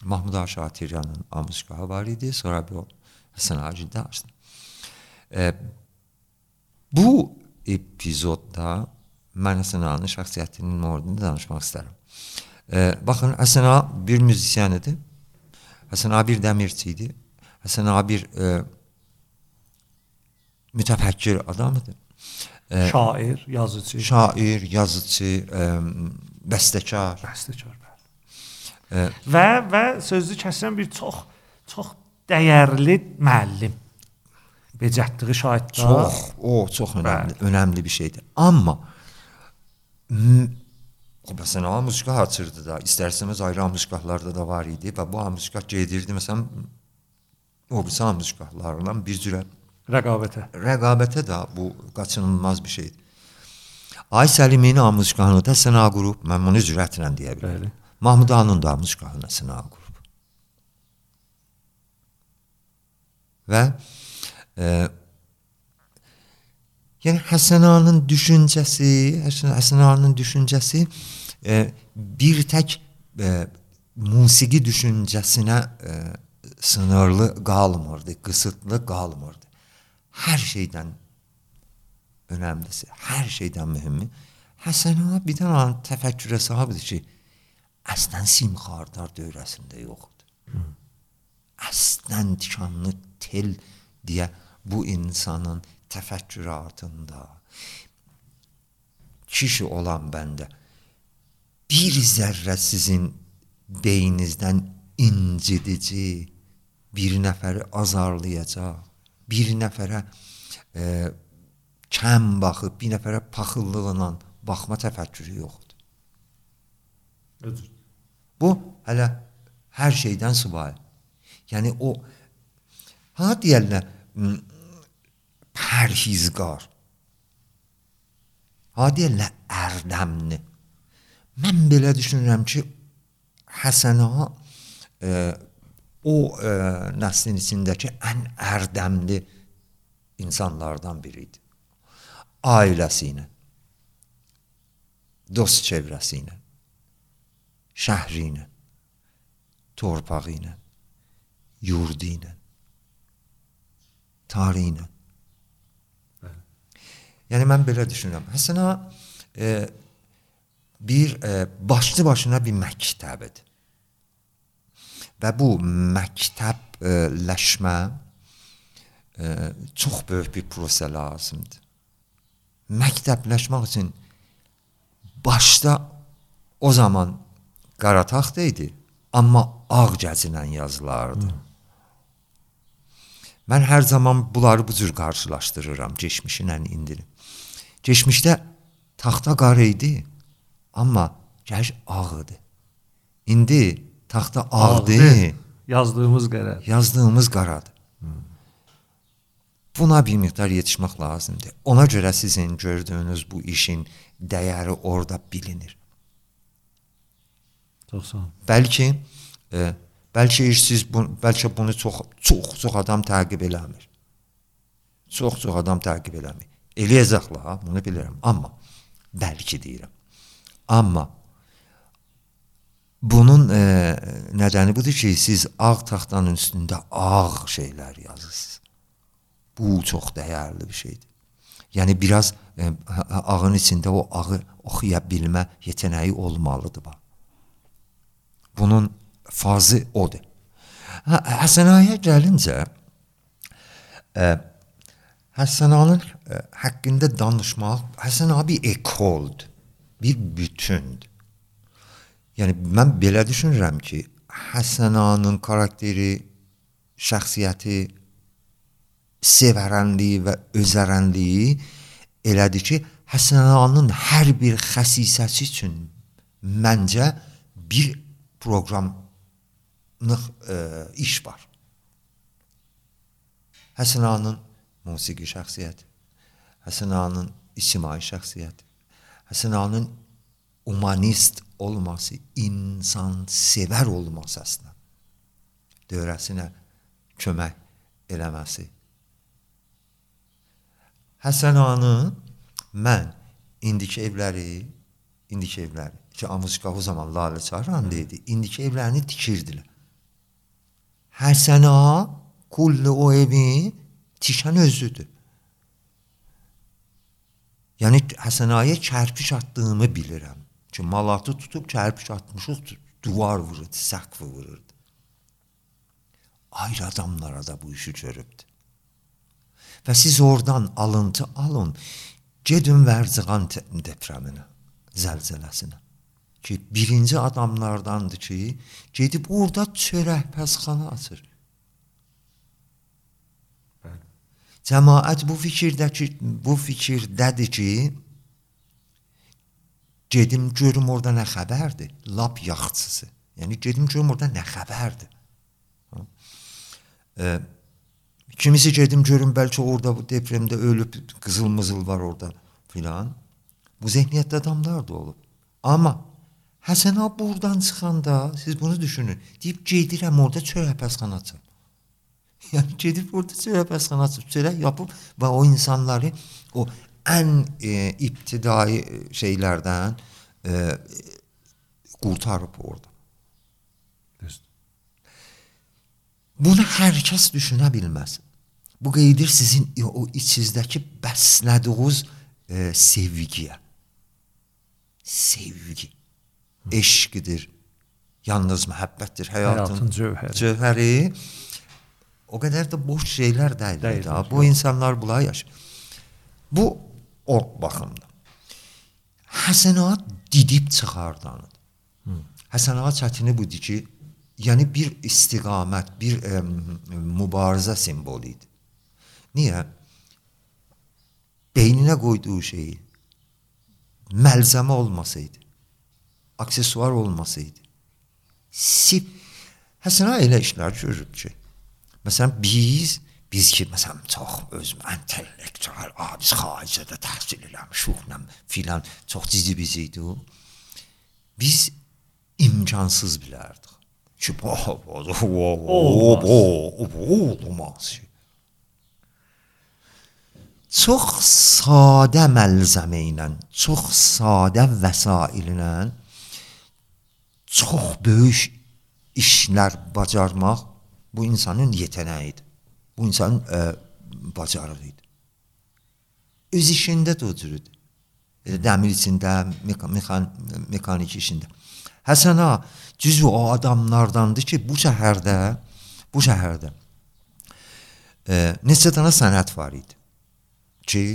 Mahmud Aşatiryanın amuzgahı var idi. Sonra bir Həsən Acidə açdı. E, Bu epizodda mən Həsən Ağanın şəxsiyyətinin mövzusunda danışmaq istərəm. E, baxın, Həsən Ağa bir müzisyen idi. Həsən Ağa bir dəmirçi idi. Həsən Ağa bir e, mütəfəkkir adam idi. E, şair, yazıcı. Şair, yazıcı, e, bəstəkar. Bəstəkar, bəli. E, və və sözü kəsən bir çox çox dəyərli müəllim becətdiyi şahidlər çox, o çox önəmli, Bəli. önəmli bir şeydir. Amma məsələn, o musiqa açırdı da, istərsəmiz ayrı musiqalarda da var idi və bu musiqa gedirdi məsələn o birisi musiqalarla bir cürə rəqabətə. Rəqabətə də bu qaçınılmaz bir şeydir. Ay Səlimin musiqanı da səna qrup, mən bunu cürətlə deyə bilərəm. Mahmud Ağanın da musiqasını səna qrup. Və e, yəni Həsən Ağanın düşüncəsi, Həsən Ağanın düşüncəsi e, bir tək e, musiqi düşüncəsinə e, sınırlı qalmırdı, qısıtlı qalmırdı. Hər şeydən önəmlisi, hər şeydən mühümü Həsən ağa bir dənə təfəkkürə sahibdir ki, əslən simxardar dövrəsində yoxdur. Əslən tikanlı tel deyə bu insanın təfəkküratında kişi olan bəndə bir zərrə sizin beyninizdən incidici bir nəfəri azarlayacaq, bir nəfərə e, kəm baxıb, bir nəfərə paxıllığıyla baxma təfəkkürü yoxdur. Özür. Bu hələ hər şeydən sübay. Yəni o ha deyirlər pərhizqar. Hadiyə ərdəmli. Mən belə düşünürəm ki, Həsəna e, o e, nəslin içindəki ən ərdəmli insanlardan biri idi. Ailəsi ilə, dost çevrəsi ilə, şəhri ilə, torpağı ilə, yurdu ilə, tarihi ilə. Yəni mən belə düşünürəm. Həsəna e, bir e, başlı başına bir məktəbdir. Və bu məktəbləşmə e, çox böyük bir prosə lazımdır. Məktəbləşmək üçün başda o zaman qara taxt idi, amma ağ gəzilən yazılardı. Hmm. Mən hər zaman bunları bu cür qarşılaşdırıram keçmişinlə indini. Keçmişdə taxta qara idi, amma gəş ağ idi. İndi taxta ağdır. Yazdığımız qərar. Yazdığımız qaradır. Buna bir miqdar yetişmək lazımdır. Ona görə sizin gördüyünüz bu işin dəyəri orada bilinir. Çox sağ olun. Bəlkə e, bəlkə siz bu, bəlkə bunu çox çox çox adam təqib eləmir. Çox çox adam təqib eləmir. Eləyəcəklər, bunu bilirəm, amma bəlkə deyirəm. Amma bunun e, nədəni budur ki, siz ağ taxtanın üstündə ağ şeylər yazırsınız. Bu çox dəyərli bir şeydir. Yəni biraz e, ağın içində o ağı oxuya bilmə yeteneği olmalıdır bax. Bunun fazı odur. Hə, Həsənaya gəlincə e, Həsənanın haqqında danışmaq Həsən abi ekoldur. Bir bütündür. Yəni mən belə düşünürəm ki, Həsənanın karakteri, şəxsiyyəti sevərənliyi və özərənliyi elədir ki, Həsənanın hər bir xəsisəsi üçün məncə bir proqramlıq e, iş var. Həsənanın musiqi şəxsiyyəti, Həsənanın ictimai şəxsiyyəti, Həsənanın humanist olması, insan sevər olması əslində dövrəsinə kömək eləməsi Həsən Ağanın mən indiki evləri, indiki evləri ki, Amuzika o zaman Lalə Çarhan'da idi. İndiki evlərini tikirdilər. Həsən Ağa kullu o evi tikən özüdür. Yəni Həsən Ağaya kərpiç atdığımı bilirəm. Ki malatı tutub kərpiç atmışıq, duvar vururdu, səqf vururdu. Ayrı adamlara da bu işi görübdür. Və siz oradan alıntı alın, gedin Vərziqan depreminə, zəlzələsinə. Ki, birinci adamlardandır ki, gedib orada çörək pəsxana açır. Cəmaət bu fikirdəki bu fikirdədir ki, gedim görüm orada nə xəbərdir? Lap yaxçısı. Yəni gedim görüm orada nə xəbərdir? E, Kimisi gedim görüm bəlkə orada bu depremdə ölüb, qızıl-mızıl var orada filan. Bu zehniyyətdə adamlar da olub. Amma Həsən abi buradan çıxanda siz bunu düşünün. Deyib gedirəm orada çörək pəsxana Yəni gedib orada pəsxana açıb çörək yapıb və o insanları o ən e, ibtidai şeylərdən e, qurtarıb orada. Bunu hər kəs düşünə bilməz. Bu qeydir sizin o içinizdəki bəslədiyiniz e, sevgiyə. Sevgi. Eşqdir. Yalnız məhəbbətdir həyatın, həyatın cövhəri. cövhəri. O qədər də boş şeylər deyil. deyil da. Bu insanlar bula yaşayır. Bu o baxımda. Həsənat didib çıxardanır. Həsənat çətini budur ki, yəni bir istiqamət, bir ə, mübarizə simvolu idi. Niyə? Beyninə qoyduğu şeyi məlzəmə olmasaydı, aksesuar olmasaydı, sip Həsən elə işlər görüb ki, məsələn biz biz ki məsələn çox özüm intellektual, a biz xaricdə təhsil eləmişik, filan çox cici biz idi. Biz imkansız bilərdik. Ki, bu bu bu olmaz. Çox sadə məlzəmə ilə, çox sadə vəsail ilə çox böyük işlər bacarmaq bu insanın yeteneğiydi. Bu insanın e, bacarığıydı. Öz işində də o cürüdür. Elə dəmir içində, mekan, mekanik işində. Həsən ağa cüzü o adamlardandır ki, bu şəhərdə, bu şəhərdə e, neçə dənə sənət var idi ki,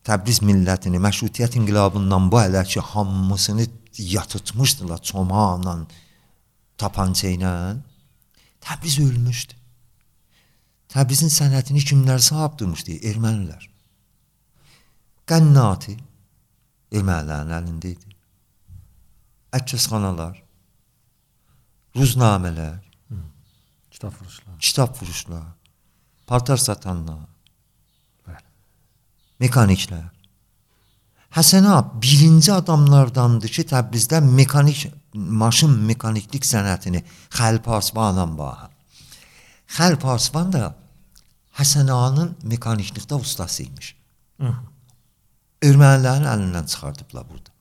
Təbriz millətini məşrutiyyət inqilabından bu hələ ki hamısını yatıtmışdılar çomaqla, tapanca ilə. Təbriz ölmüşdü. Təbrizin sənətini kimlər sahibdirmişdi? Ermənilər. Qənnati ermənilərin əlində idi. Əkkəsxanalar, ruznamələr, kitab vuruşlar, kitab vuruşlar, paltar satanlar, bəli. Mekaniklər. Həsən ağa birinci adamlardandır ki, Təbrizdə mekanik maşın mekaniklik sənətini Xəlil Parsvanla baha. Xəlil Parsvan da Həsən ağanın mekaniklikdə ustası imiş. Ermənilərin əlindən çıxardıblar burada.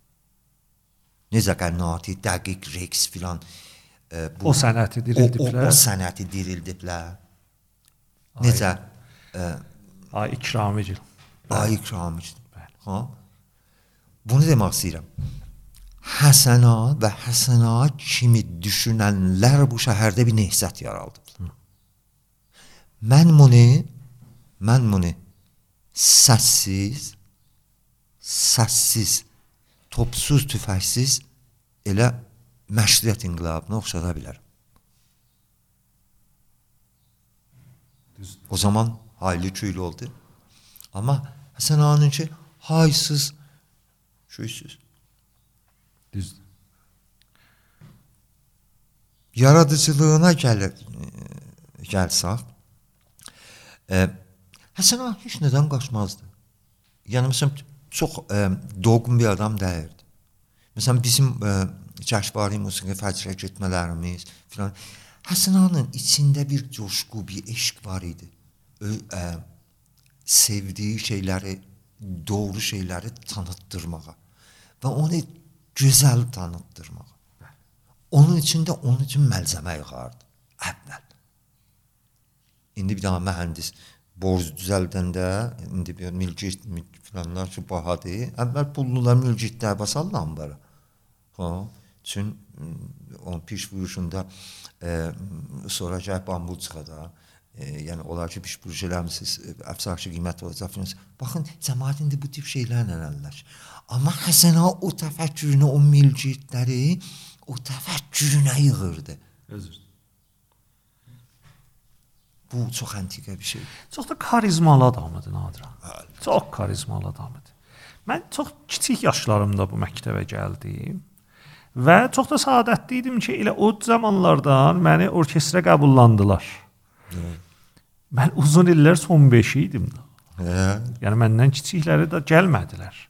Necə qənnati, dəqiq, reks filan e, bu o sənəti dirildiblər. O, o, o sənəti dirildiblər. Necə? E, ay İkramicil. Ay İkramicil. Ha? Bunu demək istəyirəm. Həsəna və Həsəna kimi düşünənlər bu şəhərdə bir nehsət yaradıb. Mən bunu mən bunu səssiz səssiz topsuz tüfəksiz elə məşriyyət inqilabına oxşada bilərəm. O zaman hayli küylü oldu. Amma Həsən ağanınki haysız Şüysüz. Düzdür. Yaradıcılığına gəlir gəlsək, e, Həsən ağa heç nədən qaçmazdı. Yəni məsələn çox e, doğğun bir adam deyildi. Məsələn bizim e, cəşvari musiqi fəcrə getmələrimiz filan Həsən ağanın içində bir coşqu, bir eşq var idi. Ö, e, sevdiyi şeyləri, doğru şeyləri tanıtdırmağa və onu gözəl tanıtdırmaq. Onun üçün də onun üçün məlzəmə yığardı. Əvvəl. İndi bir daha mühəndis borc düzəldəndə indi bir mülkiyət filanlar ki bahadır. Əvvəl pullular mülkiyətlər basarlar ambara. Ha, üçün onun piş vuruşunda e, bambul çıxada. E, yəni onlar ki piş vuruş eləmisiniz, əfsarşı qiymət olacaq filan. Baxın, cəmaət indi bu tip şeylərlə əlləşir. Amma Həsən ağa o təfəkkürünü, o milcitləri o təfəkkürünə yığırdı. Özür. Bu çox antiqə bir şey. Çox da karizmalı adam idi Nadiran. Bəli. Çox karizmalı adam idi. Mən çox kiçik yaşlarımda bu məktəbə gəldim və çox da səadətli idim ki, elə o zamanlardan məni orkestra qəbullandılar. Hı. Mən uzun illər son 5 idim. Hə. Yəni məndən kiçikləri də gəlmədilər.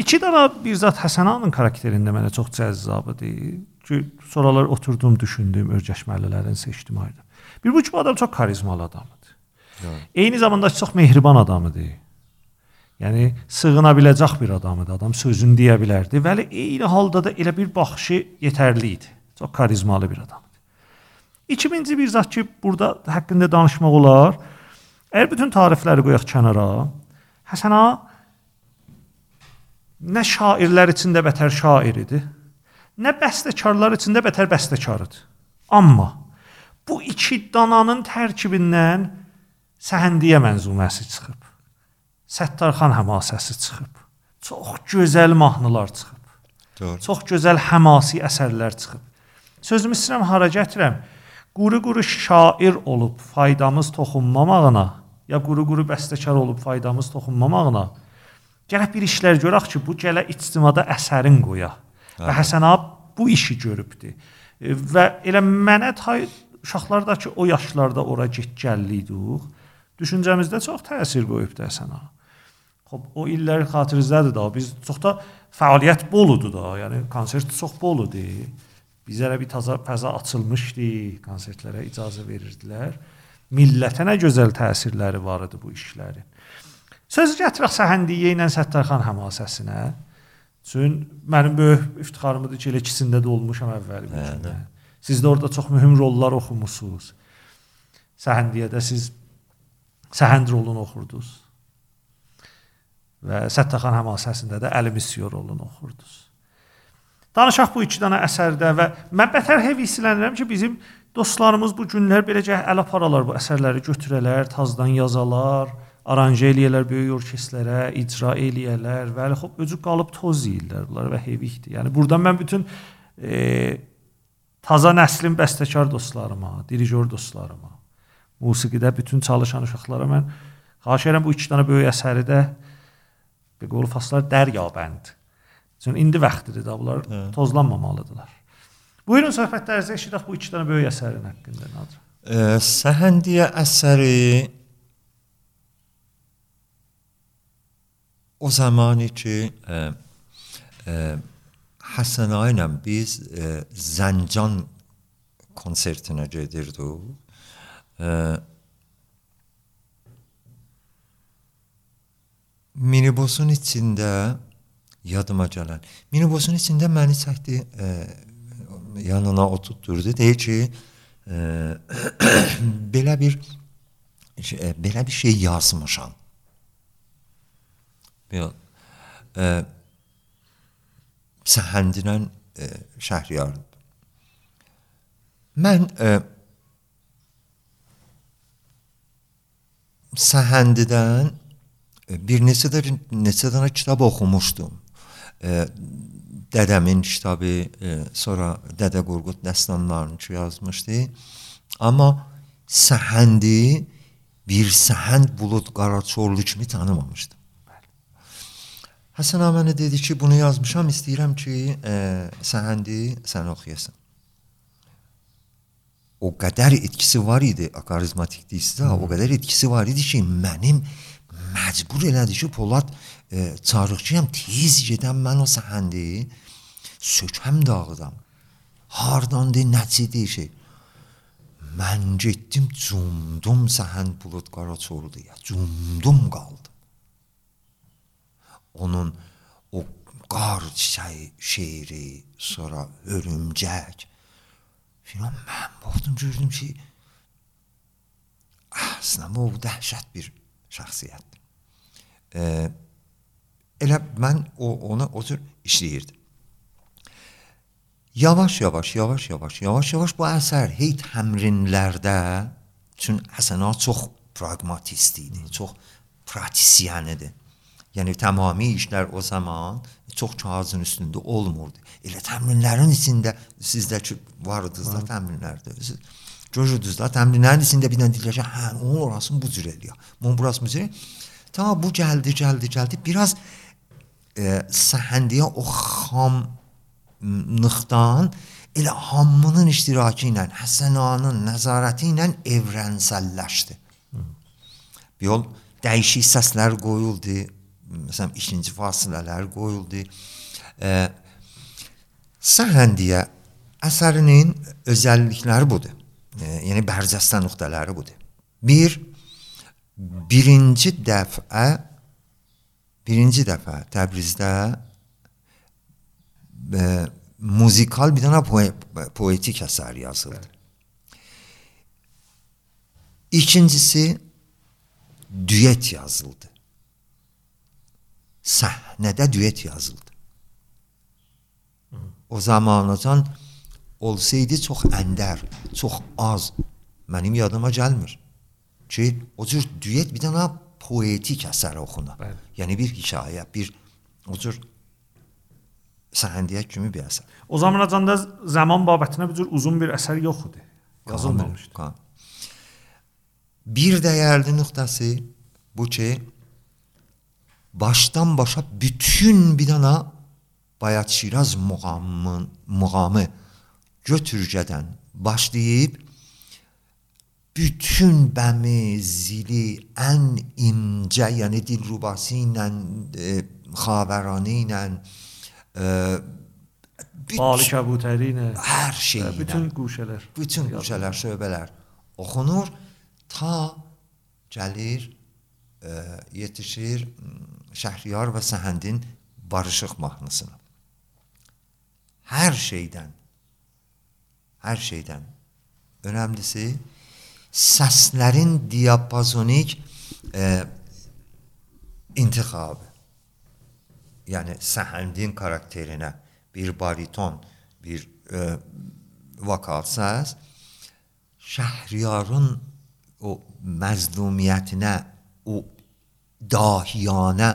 İki dənə bir zat Həsənanın xarakterində mənə çox cəzzab idi. Ki sonralar oturdum, düşündüm, örgəşmələlərini seçdim ayda. Bir bu adam çox karizmalı adamdır. Hə. Eyni zamanda çox mehriban adamdır. Yəni sığına biləcək bir adamdır. Adam sözünü deyə bilərdi. Vəli eyni halda da elə bir baxışı yetərli idi. Çox karizmalı bir adamdır. 2000-ci bir zat ki, burada haqqında danışmaq olar. Əgər bütün tarifləri qoyaq kənara, Həsən ağa nə şairlər içində bətər şair idi, nə bəstəkarlar içində bətər bəstəkarıdır. Amma bu iki dananın tərkibindən Səhəndiyə mənzuməsi çıxıb. Səttarxan həmasəsi çıxıb. Çox gözəl mahnılar çıxıb. Doğru. Çox gözəl həmasi əsərlər çıxıb. Sözümü istəyirəm hara gətirəm? Quru-quru şair olub faydamız toxunmamağına ya quru-quru bəstəkar olub faydamız toxunmamağına Gərək bir işlər görək ki, bu gələ ictimada əsərin qoya. Və Həsən ab bu işi görübdü. Və elə mənə tay uşaqlardakı o yaşlarda ora get gəllidik. Düşüncəmizdə çox təsir qoyubdu Həsən ağa. Xoş, o illər xatırınızdadır da. Biz çox da fəaliyyət boludur da. Yəni konsert çox boludur. Bizlərə bir taza fəza açılmışdı, konsertlərə icazə verirdilər. Millətə nə gözəl təsirləri var idi bu işlərin. Söz gətirək Səhəndiyə ilə Səttarxan həmasəsinə. Çün mənim böyük iftixarımdır ki, elə ikisində də olmuşam əvvəli üçün. Siz də orada çox mühüm rollar oxumusunuz. Səhəndiyədə siz Səhənd rolunu oxurdunuz. Və Səttarxan həmasəsində də Əli Misyor rolunu oxurdunuz. Danışaq bu iki dənə əsərdə və mən bətər hevislənirəm ki, bizim dostlarımız bu günlər beləcə əl aparalar bu əsərləri götürələr, tazdan yazalar, aranjə eləyərlər böyük orkestrlərə, icra eləyərlər və xop özü qalıb toz yeyirlər bunlar və hevikdir. Yəni burdan mən bütün e, taza nəslin bəstəkar dostlarıma, dirijor dostlarıma, musiqidə bütün çalışan uşaqlara mən xahiş edirəm bu iki dənə böyük əsəri də bir qol faslar dəryabənd Çünki indi vaxtıdır da bunlar Hə. tozlanmamalıdırlar. Buyurun söhbətlərinizə eşidək bu iki dənə böyük əsərin haqqında Nadir. E, Səhəndiyə əsəri o zamanı ki e, e, Həsən ilə biz e, Zəncan konsertinə gedirdik. E, minibusun içində yadıma gələn. Minibusun içində məni çəkdi, e, yanına oturtdurdu. Deyir ki, e, belə bir e, belə bir şey yazmışam. Bil, e, Səhəndinən e, Şəhriyar. Mən e, Səhəndidən bir neçə də neçə dənə kitab oxumuşdum e, dədəmin kitabı, e, sonra Dədə Qorqud dəstanlarını yazmışdı. Amma səhəndi bir səhənd bulud qaraçorlu kimi tanımamışdım. Həsən mənə dedi ki, bunu yazmışam, istəyirəm ki, e, səhəndi sən oxuyasan. O qədər etkisi var idi, akarizmatik hmm. o qədər etkisi var idi ki, mənim məcbur elədi ki, Polad e, çarıqçıyam, tez gedəm mən o səhəndi sökəm dağıdam. Hardandır, nəçidir şey. Mən getdim, cumdum səhənd bulud qara çorluya, cumdum qaldım. Onun o qar şeiri, sonra hörümcək filan mən baxdım gördüm ki, əslində bu dəhşət bir şəxsiyyətdir. E, elə mən o ona o cür işləyirdim. Yavaş-yavaş, yavaş-yavaş, yavaş-yavaş bu əsər hey təmrinlərdə çün Həsəna çox praqmatist idi, çox pratisyen idi. Yəni tamami işlər o zaman çox kağızın üstündə olmurdu. Elə təmrinlərin içində sizdəki vardınız da təmrinlərdə. Siz görürdünüz da təmrinlərin içində bir dənə deyirlər ki, hə, onun orasını bu cür eləyir. Bunun burası bu cür. Ta bu gəldi, gəldi, gəldi. Biraz e, səhəndiyə o xamlıqdan elə hamının iştirakı ilə, Həsənanın nəzarəti ilə evrənsəlləşdi. Bir yol dəyişik səslər qoyuldu. Məsələn, ikinci fasilələr qoyuldu. E, səhəndiyə əsərinin özəllikləri budur. E, yəni bərcəstə nöqtələri budur. Bir, birinci dəfə birinci dəfə Təbrizdə e, muzikal bir dənə poe poetik əsər yazıldı. İkincisi düet yazıldı. Səhnədə düet yazıldı. O zamancan olsaydı çox əndər, çox az mənim yadıma gəlmir ki, o cür düet bir dənə poetik əsər oxuna. Bəli. Yəni bir hekayə, bir o cür səhəndiyə kimi bir əsər. O zaman acanda zaman babətinə bir cür uzun bir əsər yox idi. Yazılmamışdı. Bir dəyərli nöqtəsi bu ki, başdan başa bütün bir dana Bayat Şiraz muğamın, muğamı götürcədən başlayıb bütün bəmi, zili ən incə, yəni dilrubası ilə, e, xavəranı ilə e, Balı kəbutəri ilə hər şey ilə bütün quşələr. bütün quşələr, şöbələr oxunur ta gəlir e, yetişir Şəhriyar və Səhəndin barışıq mahnısına. Hər şeydən hər şeydən önəmlisi səslərin diapazonik e, intixabı. Yəni Səhəndin karakterinə bir bariton, bir e, vokal səs Şəhriyarın o məzlumiyyətinə, o dahiyanə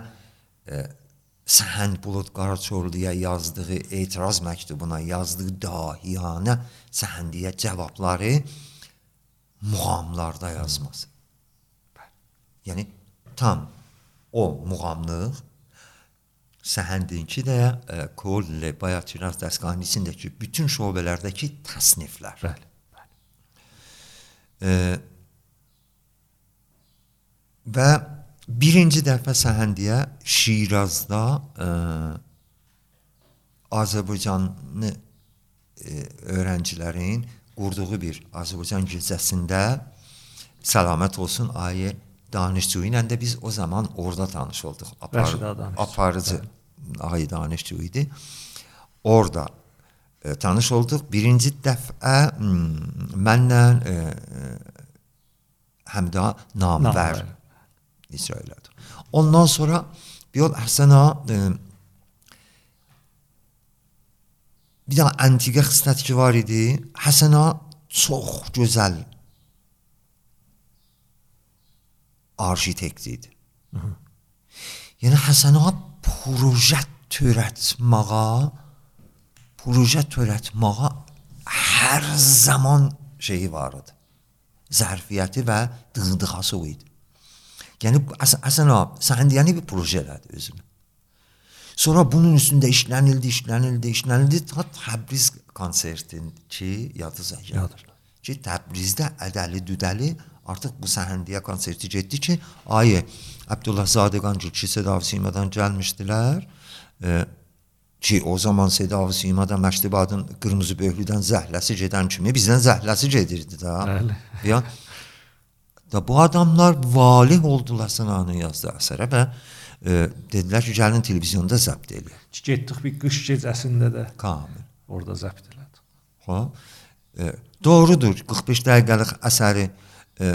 e, Səhənd Bulud Qaraçorluya yazdığı etiraz məktubuna yazdığı dahiyanə Səhəndiyə cavabları muğamlarda yazması. Yəni tam o muğamlıq Səhəndinki də e, Kolle, Bayaçıraz dəstgahəsindəki bütün şöbələrdəki təsniflər. Bəli. E, və birinci dəfə Səhəndiyə Şirazda e, Azərbaycanlı e, öğrencilərin qurduğu bir Azərbaycan gecəsində səlamət olsun ayə danışçı ilə də biz o zaman orada tanış olduq. Ağa danışçı. aparıcı ayə danışçı idi. Orada e, tanış olduq. Birinci dəfə hmm, mənlə e, Həmdə Namvər Namvər. İcra elədi. Ondan sonra bir yol Əhsən ağa e, bir dənə antiqə xislət ki var idi. Həsən ağa çox gözəl arxitekt idi. Yəni Həsən ağa proje törətməyə proje törətməyə hər zaman şeyi var idi. Zərfiyyəti və dığdıqası o idi. Yəni əs Həsən ağa Səhnədiyəni bir proje elədi özünü. Sonra bunun üstündə işlənildi, işlənildi, işlənildi ta Təbriz konsertin ki, yadınıza gəlir. Ki Təbrizdə ədəli düdəli artıq bu səhəndiyə konserti getdi ki, ayə Abdullah Zadəqancı ki, Seda Simadan gəlmişdilər. E, ki o zaman Seda Simada Məktəbadın qırmızı böhlüdən zəhləsi gedən kimi bizdən zəhləsi gedirdi da. Bəli. Ya da bu adamlar valih oldular sənanın yazdığı əsərə və e, dedilər ki, gəlin televizyonda zəbt eləyək. Getdik bir qış gecəsində də Kamil. orada zəbt elədik. Ha? E, doğrudur. 45 dəqiqəlik əsəri e,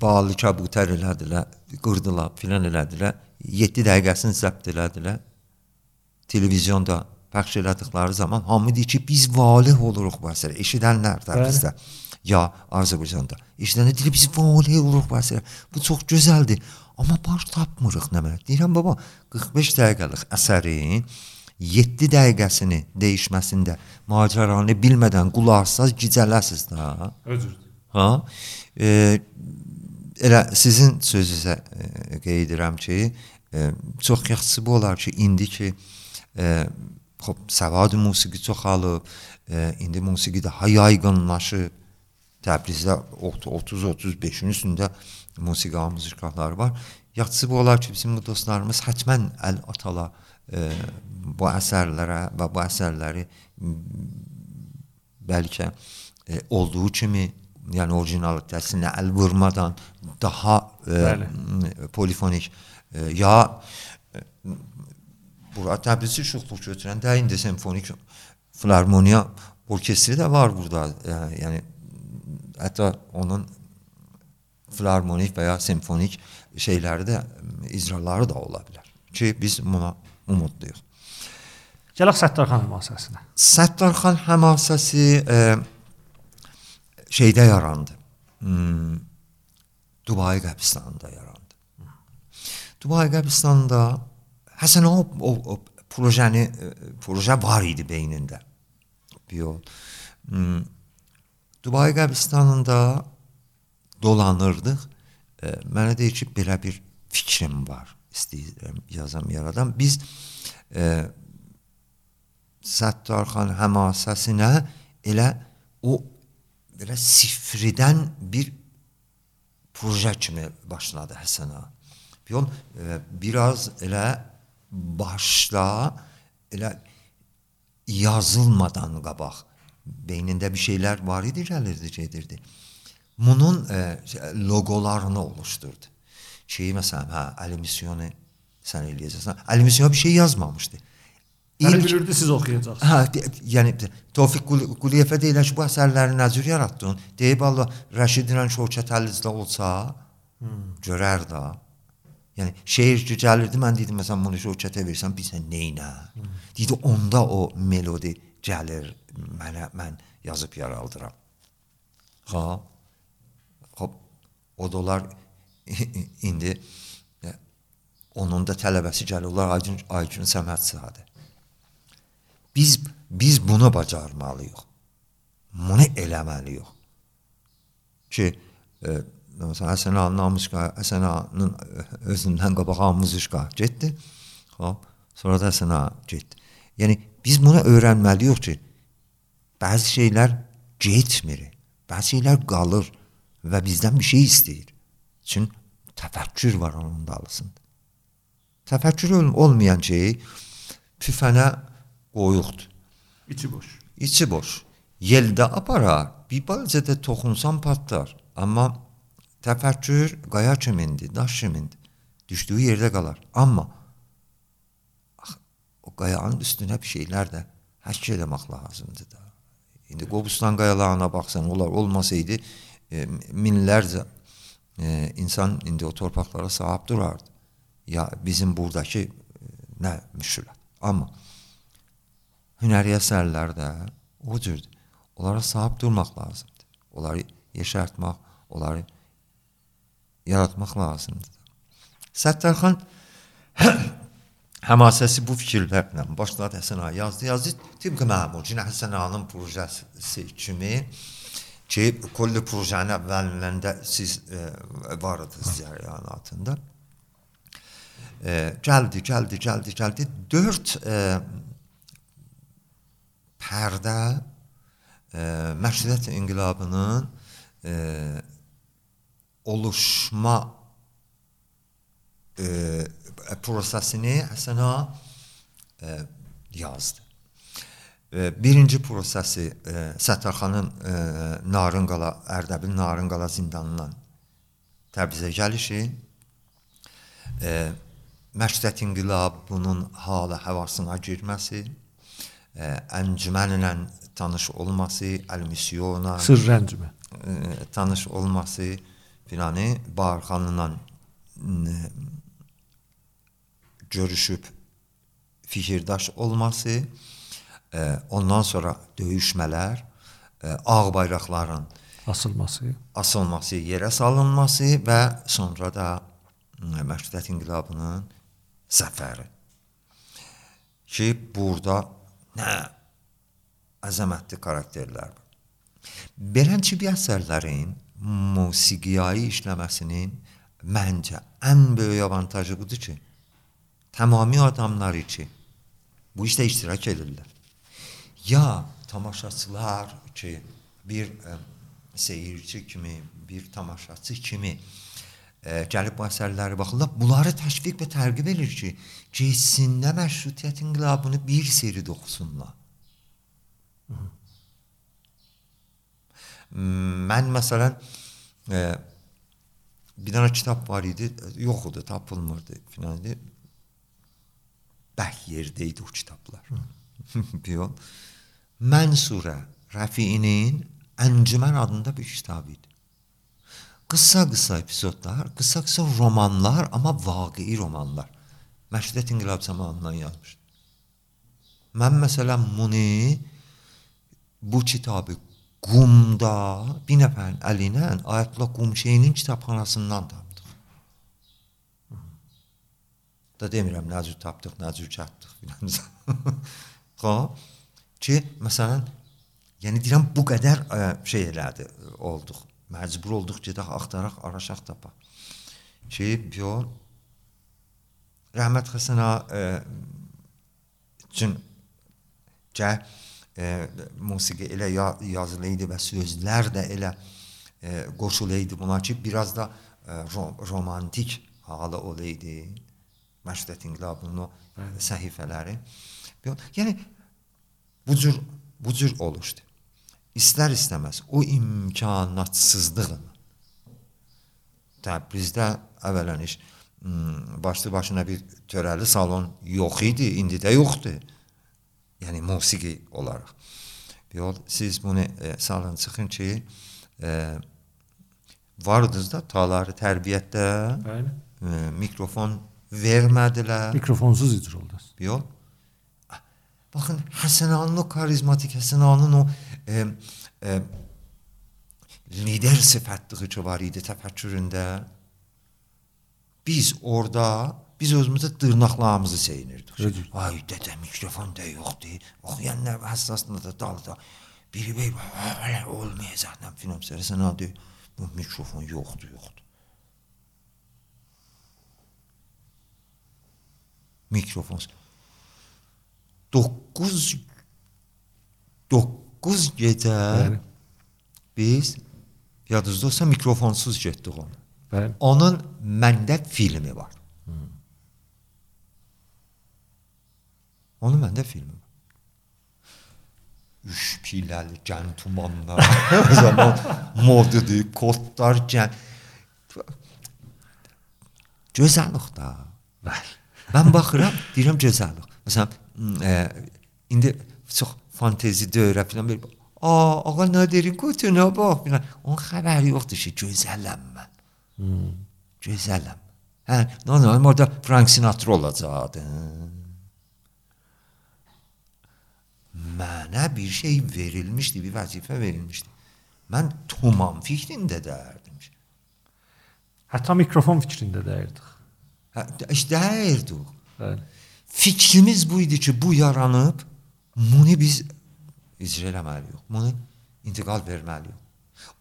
balı kabutər elədilər, qırdılar, filan elədilər. 7 dəqiqəsini zəbt elədilər. Televizyonda pəxş elədikləri zaman hamı deyir ki, biz valih oluruq bu əsərə. Eşidənlər də Bəli. Ya Azərbaycanda. Eşidənlər deyir biz valih oluruq bu əsərə. Bu çox gözəldir. Amma baş tapmırıq nə mənə. Deyirəm baba, 45 dəqiqəlik əsərin 7 dəqiqəsini dəyişməsində macəranı bilmədən qulaqsaz gicələsiz də. Özürdür. Ha? E, elə sizin sözünüzə e, qeyd edirəm ki, e, çox yaxşısı bu olar ki, indi ki e, xop səvad musiqi çoxalıb, e, indi musiqi daha yaygınlaşıb. Təbrizdə 30-35-in üstündə musiqi muzikaları var. Yaxşısı bu olar ki, bizim bu dostlarımız hətmən əl atala e, bu əsərlərə və bu əsərləri bəlkə e, olduğu kimi yəni orijinalitəsinə əl vurmadan daha e, Bəli. polifonik e, ya e, bura Təbrizi şuxluq götürəndə indi simfonik filarmoniya orkestri də var burada. Yəni, yəni hətta onun filarmonik və ya simfonik şeyləri də icraları da ola bilər. Ki biz buna umudluyuq. Gələk Səttarxan mühasibəsinə. Səttarxan həmasəsi e, şeydə yarandı. Hmm, Dubai qəbristanında yarandı. Dubai qəbristanında Həsən o, o, o projəni e, proje var idi beynində. Bir yol. Hmm, Dubai qəbristanında dolanırdıq. E, mənə deyir ki, belə bir fikrim var. İstəyirəm yazam yaradan. Biz e, Səttarxan həmasəsinə elə o belə sifridən bir proje kimi başladı Həsən ağa. Yol e, biraz elə başda elə yazılmadan qabaq beynində bir şeylər var idi, gəlirdi, gedirdi. Bunun e, logolarını oluşturdu. Şeyi məsələn, hə, Əli Misyonu sən eləyəcəksən. Əli Misyon bir şey yazmamışdı. Yəni bilirdi siz oxuyacaqsınız. Hə, yəni Tofiq Quliyevə deyirlər ki, bu əsərləri nə cür yaratdın? Deyib Allah Rəşidlə Şövkət Əlizdə olsa, hmm. görər də. Yəni şeir ki gəlirdi, mən dedim məsələn bunu Şövkətə versən, bilsən neynə? Hmm. Dedi onda o melodi gəlir mənə mən yazıb yaraldıram. Ha. Hop o dolar indi onun da tələbəsi gəlirlər Aygün Aygün Səmədzadə. Biz biz bunu bacarmalıyıq. Bunu eləməliyik. Ki e, məsələn Həsən ağanın Amışqa, Həsən ağanın özündən qabaq Amışqa getdi. Hop, sonra da Həsən ağa getdi. Yəni biz bunu öyrənməliyik ki, bəzi şeylər getmir. Bəzi şeylər qalır və bizdən bir şey istəyir. Çün təfəkkür var onun dalısında. Təfəkkür olmayan şey püfənə qoyuqdur. İçi boş. İçi boş. Yeldə aparar, bir balaca da toxunsan patlar. Amma təfəkkür qaya kimindir, daş kimindir. Düşdüyü yerdə qalar. Amma o qayanın üstünə bir şeylər də həkk eləmək lazımdır da. İndi Qobustan qayalarına baxsan, onlar olmasaydı e, minlərcə e, insan indi o torpaqlara sahib durardı. Ya bizim buradakı e, nə müşkülət. Amma hünəri əsərlərdə o cürdür. Onlara sahib durmaq lazımdır. Onları yeşərtmək, onları yaratmaq lazımdır. Səttarxan həmasəsi bu fikirlərlə başladı Həsən ağa yazdı, yazdı. Tıpkı Məhmudcin Həsən ağanın projesi kimi ki, kulli projenin əvvəlində siz e, vardınız cərəyanatında. E, gəldi, gəldi, gəldi, gəldi. Dörd e, pərdə e, məşrət inqilabının e, oluşma e, prosesini Həsən ağa e, yazdı. E, birinci prosesi e, Səttarxanın e, Narınqala, Ərdəbil Narınqala zindanından Təbrizə gəlişi, məşrət inqilabının hala həvasına girməsi, əncümənlə tanış olması, Əl-Misyona. Sırr əncümən e, tanış olması filanı Barxanla görüşüb fikirdaş olması, e, ondan sonra döyüşmələr, e, ağ bayraqların asılması, asılması, yerə salınması və sonra da Məşrutiyət inqilabının zəfəri. Ki burada nə əzəmətli karakterlər var. Belənçi bir əsərlərin musiqiyayı işləməsinin məncə ən böyük avantajı budur ki, tamami adamlar için bu işte iştirak edirlər. Ya tamaşaçılar ki, bir ə, seyirci kimi, bir tamaşaçı kimi ə, gəlib bu əsərləri baxırlar, bunları təşviq və tərqib edir ki, getsinlər məşrutiyyət inqilabını bir seri oxusunlar. Mən məsələn ə, bir dənə kitab var idi, yox idi, tapılmırdı filan idi. Bəh yerdə idi o kitablar. Biliyor. Mənsurə Rəfiinin Əncümən adında bir kitabı idi. Qısa-qısa epizodlar, qısa-qısa romanlar, amma vaqei romanlar. Məşrutiyyət inqilab zamanından yazmışdı. Mən məsələn bunu bu kitabı Qumda bir nəfərin əlinə Ayətullah Qumşeynin kitabxanasından tapdıq. Da demirəm nə cür tapdıq, nə cür çatdıq filan. Xoş. Ki məsələn, yəni deyirəm bu qədər ə, şey elədi, olduq. Məcbur olduq gedək axtaraq, araşaq tapaq. Ki, yo Rəhmət Həsənə üçün cə e, musiqi elə ya, yazılı idi və sözlər də elə e, qoşulu idi buna ki, biraz da e, rom romantik halı olaydı. Məşrət İnqilabının o səhifələri. Yəni bu cür bu cür oluşdu. İstər istəməz o imkanatsızlığın Təbrizdə əvvələn iş başlı başına bir törəli salon yox idi, indi də yoxdur. Yəni musiqi olaraq. Yol siz bunu e, salın çıxın ki, e, vardınız da taları tərbiyyətdə. Bəli. E, mikrofon vermədilər. Mikrofonsuz icra oldu. Yox. Baxın Həsənanın o karizmatik Həsənanın o e, e, lider sifətliyi ki var idi təfəkküründə. Biz orada biz özümüzə dırnaqlarımızı seyinirdik. Ay dədə mikrofon da yoxdur. Oxuyanlar həssasında da dalda biri bey belə olmayacaq nə filan sərsən adı bu mikrofon yoxdur, yoxdur. Mikrofon 9 9 gecə Bəli. biz yadınızda olsa mikrofonsuz getdik onu. Bəli. Onun məndə filmi var. Hmm. Onun məndə filmi var. Üç piləli gən tumanlar. o zaman modadır, kodlar gən. Gözəllik da. Bəli. Mən baxıram, deyirəm gözəllik. Məsələn, e, indi çox fantezi dövrə falan bir Aa, ağa nə deyir, qutuna bax filan. Onun xəbəri yoxdur ki, gözələm mən. Hmm. Gözələm. Hə, normal orada Frank Sinatra olacaqdı. Mənə bir şey verilmişdi, bir vəzifə verilmişdi. Mən tuman fikrində dərdim. Hətta mikrofon fikrində dəyirdik. İşte dəyirdik. Bəli. Fikrimiz bu idi ki, bu yaranıb, bunu biz icra eləməliyik. Bunu intiqal verməliyik.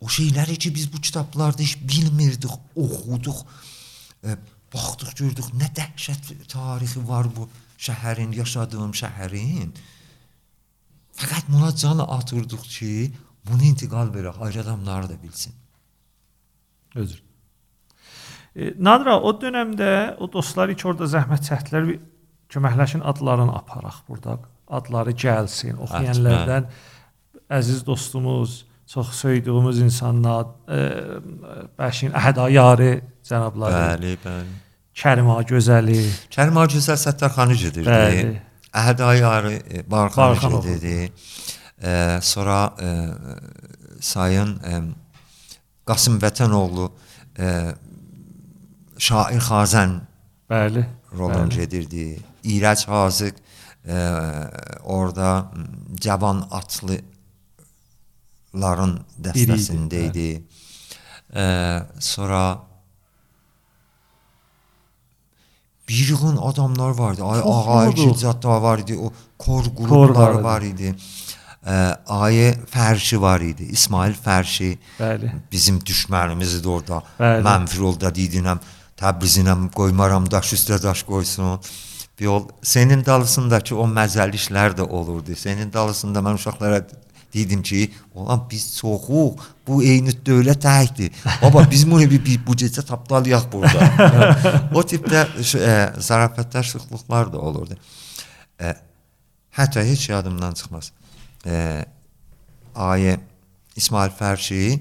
O şeyləri ki biz bu kitablarda heç bilmirdik, oxuduq, e, baxdıq, gördük, nə dəhşət tarixi var bu şəhərin, yaşadığım şəhərin. Fəqət buna can atırdıq ki, bunu intiqal verək, ayrı adamlar da bilsin. Özür. E, Nadra o dövrdə o dostlar ki orada zəhmət çəkdilər, köməkləşin adlarını aparaq burada adları gəlsin. Oxuyanlardan əziz dostumuz, çox söydüyümüz insanlar, e, Bəşin Əhədayarı cənabları. Bəli, bəli. Kərima Gözəli. Kərima Gözəl Səttarxanı gedirdi. Bəli. Əhədayarı e, Barxanı gedirdi. E, sonra e, sayın e, Qasım Vətənoğlu e, şair Xazən Bəli. Rolun gedirdi. İrəc Hazıq e, orada cavan atlıların dəstəsindəydi. E, sonra bir yığın adamlar vardı. Ay Ağa Şirzat da var idi. O kor qruplar var idi. E, Ayə Fərşi var idi. İsmail Fərşi. Bəli. Bizim düşmənimizdir orada. Bəli. Mənfur olda deyinəm. Təbrizinəm qoymaram daş üstə daş qoysun yol senin dalısındakı o məzəli işlər də olurdu. Senin dalısında mən uşaqlara dedim ki, olan biz çoxuq, bu eyni dövlət təkdir. Baba biz bunu bir, bir bu gecə tapdalayaq burada. yəni, o tipdə e, zarafətlər, sıxlıqlar da olurdu. E, hətta heç yadımdan çıxmaz. E, ayə İsmail Fərşi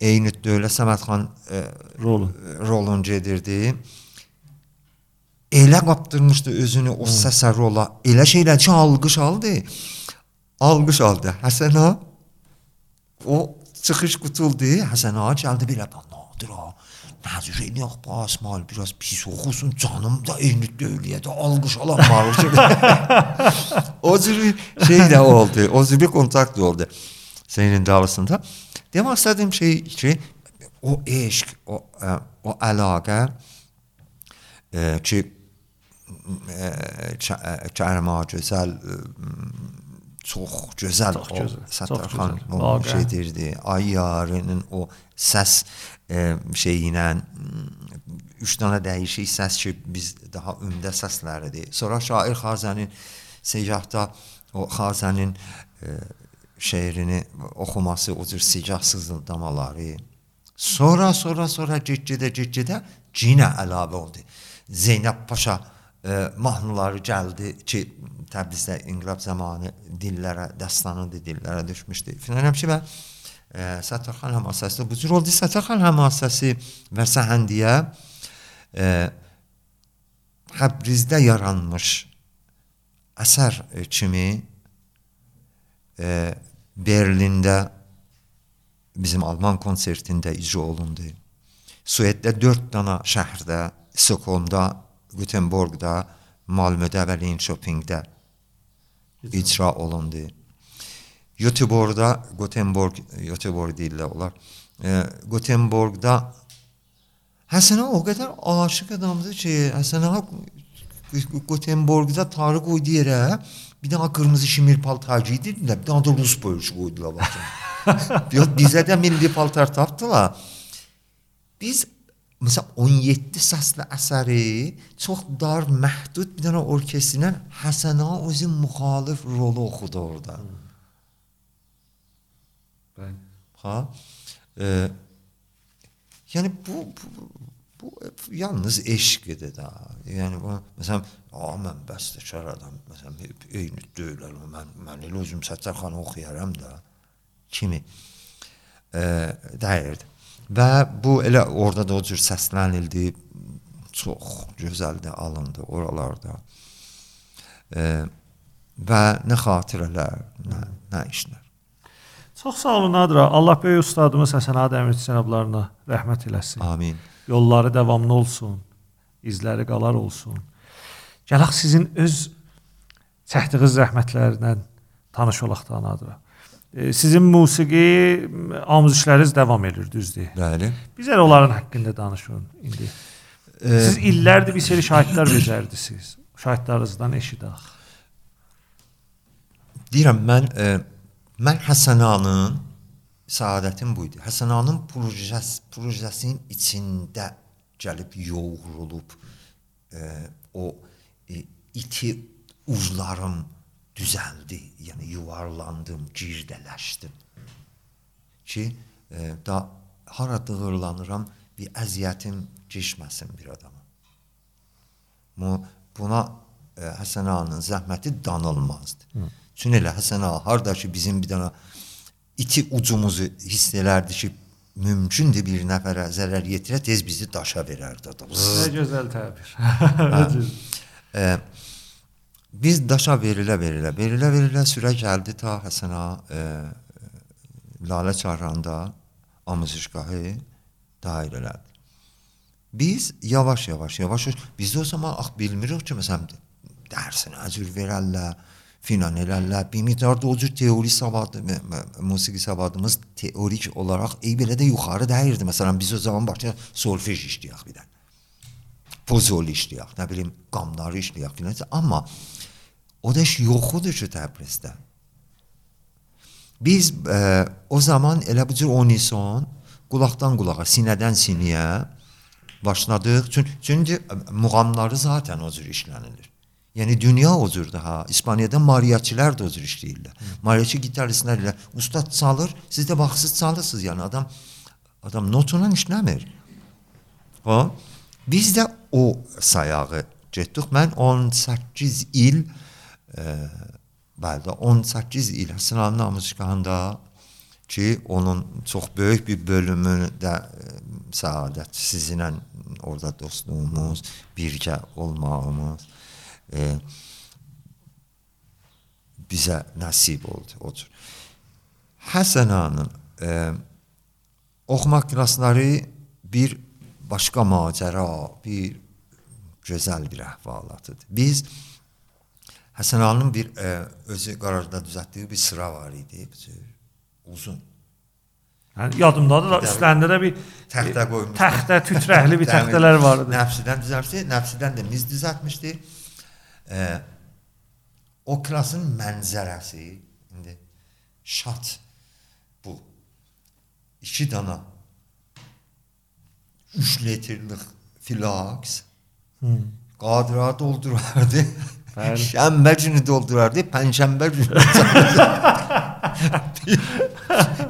eyni dövlət Səmədxan e, rolun rolun gedirdi elə qapdırmışdı özünü o səsə rola. Elə şeylər ki, alqış aldı. Alqış aldı. Həsən ağa o çıxış qutuldu. Həsən ağa gəldi belə nadir ha. Nazir eləyək basmal biraz pis oxusun canım da eyni dövləyə də alqış alanmalı. o cür bir şey də oldu. O cür bir kontakt oldu. Senin dalısında. Demək istədiyim şey ki o eşq, o, o əlaqə e, ki Kərima gözəl çox gözəl çox o Səttarxan o şeydirdi. Ay yarının o səs e, şeyi ilə üç dənə dəyişik səs ki biz daha ümdə səsləridir. Sonra şair Xazənin Seyahda o Xazənin e, şeirini oxuması, o cür sigah sızıldamaları. Sonra sonra sonra get-gedə get-gedə yenə əlavə oldu. Zeynəb Paşa e, mahnıları gəldi ki, Təbrizdə inqilab zamanı dillərə, dəstanıdır, dillərə düşmüşdü. Filan həmişə və e, Səttarxan həmasəsi bu cür oldu. Səttarxan həmasəsi və Səhəndiyə e, Təbrizdə yaranmış əsər kimi e, Berlində bizim Alman konsertində icra olundu. Sueddə 4 dana şəhərdə, Stockholmda, Gutenbergdə, Malmödə və Linköpingdə icra olundu. Göteborgda, Gutenberg, Göteborg deyirlər onlar. E, Gutenbergda Həsən o qədər aşiq adamdır ki, Həsən ağa Gutenbergdə tarı qoydu yerə, bir dənə qırmızı şimir paltar giydirdilər, bir dənə də rus boyucu qoydular baxın. Yox, bizə də milli paltar tapdılar. Biz məsələn 17 səsli əsəri çox dar, məhdud bir dənə orkestrlə Həsən ağa özü müxalif rolu oxudu orada. Bəli. Ha? E, yəni bu, bu bu yalnız eşqdir də. Yəni bu məsələn, a mən bəstəkar adam, məsələn, eyni deyirlər, mən mən elə özüm Səttarxanı oxuyaram da kimi e, deyirdi. Və bu elə orada da o cür səslənildi. Çox gözəldir alındı oralarda. E, və nə xatirələr, nə, nə işlər. Çox sağ olun Nadira. Allah böyük ustadımız Həsən Ağa Dəmirçi cənablarına rəhmət eləsin. Amin. Yolları davamlı olsun. İzləri qalar olsun. Gələk sizin öz çəkdiyiniz rəhmətlərlə tanış olaq da Nadira. E, sizin musiqi amuzişləriniz davam edir, düzdür? Bəli. Bizə onların haqqında danışın indi. E, Siz illərdir bir seri şahidlər becərdiniz. Şahidlərinizdən eşidək. Deyirəm mən e, mən Həsənanın səadətim bu idi. Həsənanın projesi projesinin içində gəlib yoğrulub e, o e, iti uzlarım düzəldi. Yəni yuvarlandım, girdələşdim. Ki e, da hara dığırlanıram bir əziyyətim keçməsin bir adama. Bu buna e, Həsən ağanın zəhməti danılmazdı. Hı. Çünki elə Həsən ağa harda ki bizim bir dənə iti ucumuzu hiss elərdi ki, mümkündür bir nəfərə zərər yetirə, tez bizi daşa verərdi adam. Nə gözəl təbir. e, biz daşa verilə verilə, verilə verilə sürə gəldi ta Həsən ağa e, Lalə Çarranda amuzişgahı dairələrdi. Biz yavaş yavaş yavaş biz o zaman ax bilmirik ki, məsələn dərsinə əcür verərlər, filan elərlər. Bir miqdar da o cür teori savadı, musiqi savadımız teorik olaraq ey belə də yuxarı dəyirdi. Məsələn biz o zaman başlayaq solfej işləyək bir də. Pozol işləyək, nə bilim, qamları işləyək filan. Amma o da iş yox idi ki Təbrizdə. Biz e, o zaman elə bu cür unison qulaqdan qulağa, sinədən siniyə başladıq. Çünki çünki muğamları zaten o cür işlənilir. Yəni dünya o cürdür ha. İspaniyada mariaçilər də o cür işləyirlər. Mariaçi gitaristlər ilə ustad çalır, siz də baxsız çalırsınız. Yəni adam adam notla işləmir. Ha? Biz də o sayağı getdik. Mən 18 il e, bəli, 18 il Həsən Ağa Namusgahında ki, onun çox böyük bir bölümü də e, səadət sizinlə orada dostluğumuz, birgə olmağımız e, bizə nəsib oldu o cür. Həsən ağanın e, oxumaq klassları bir başqa macəra, bir gözəl bir əhvalatıdır. Biz Həsən ağanın bir e, özü qararda düzəltdiyi bir sıra var idi, uzun. Yəni yadımdadır da üstlərində də bir təxtə qoymuş. Təxtə, tütrəkli bir təxtələr var idi. Nəfsidən düzəltdi, nəfsidən də miz düzəltmişdi. E, o klasın mənzərəsi indi şat bu iki dana 3 litrlik filaks hmm. qadra doldurardı. Bəli. Şənbə günü doldurardı, pənşənbə günü. bir,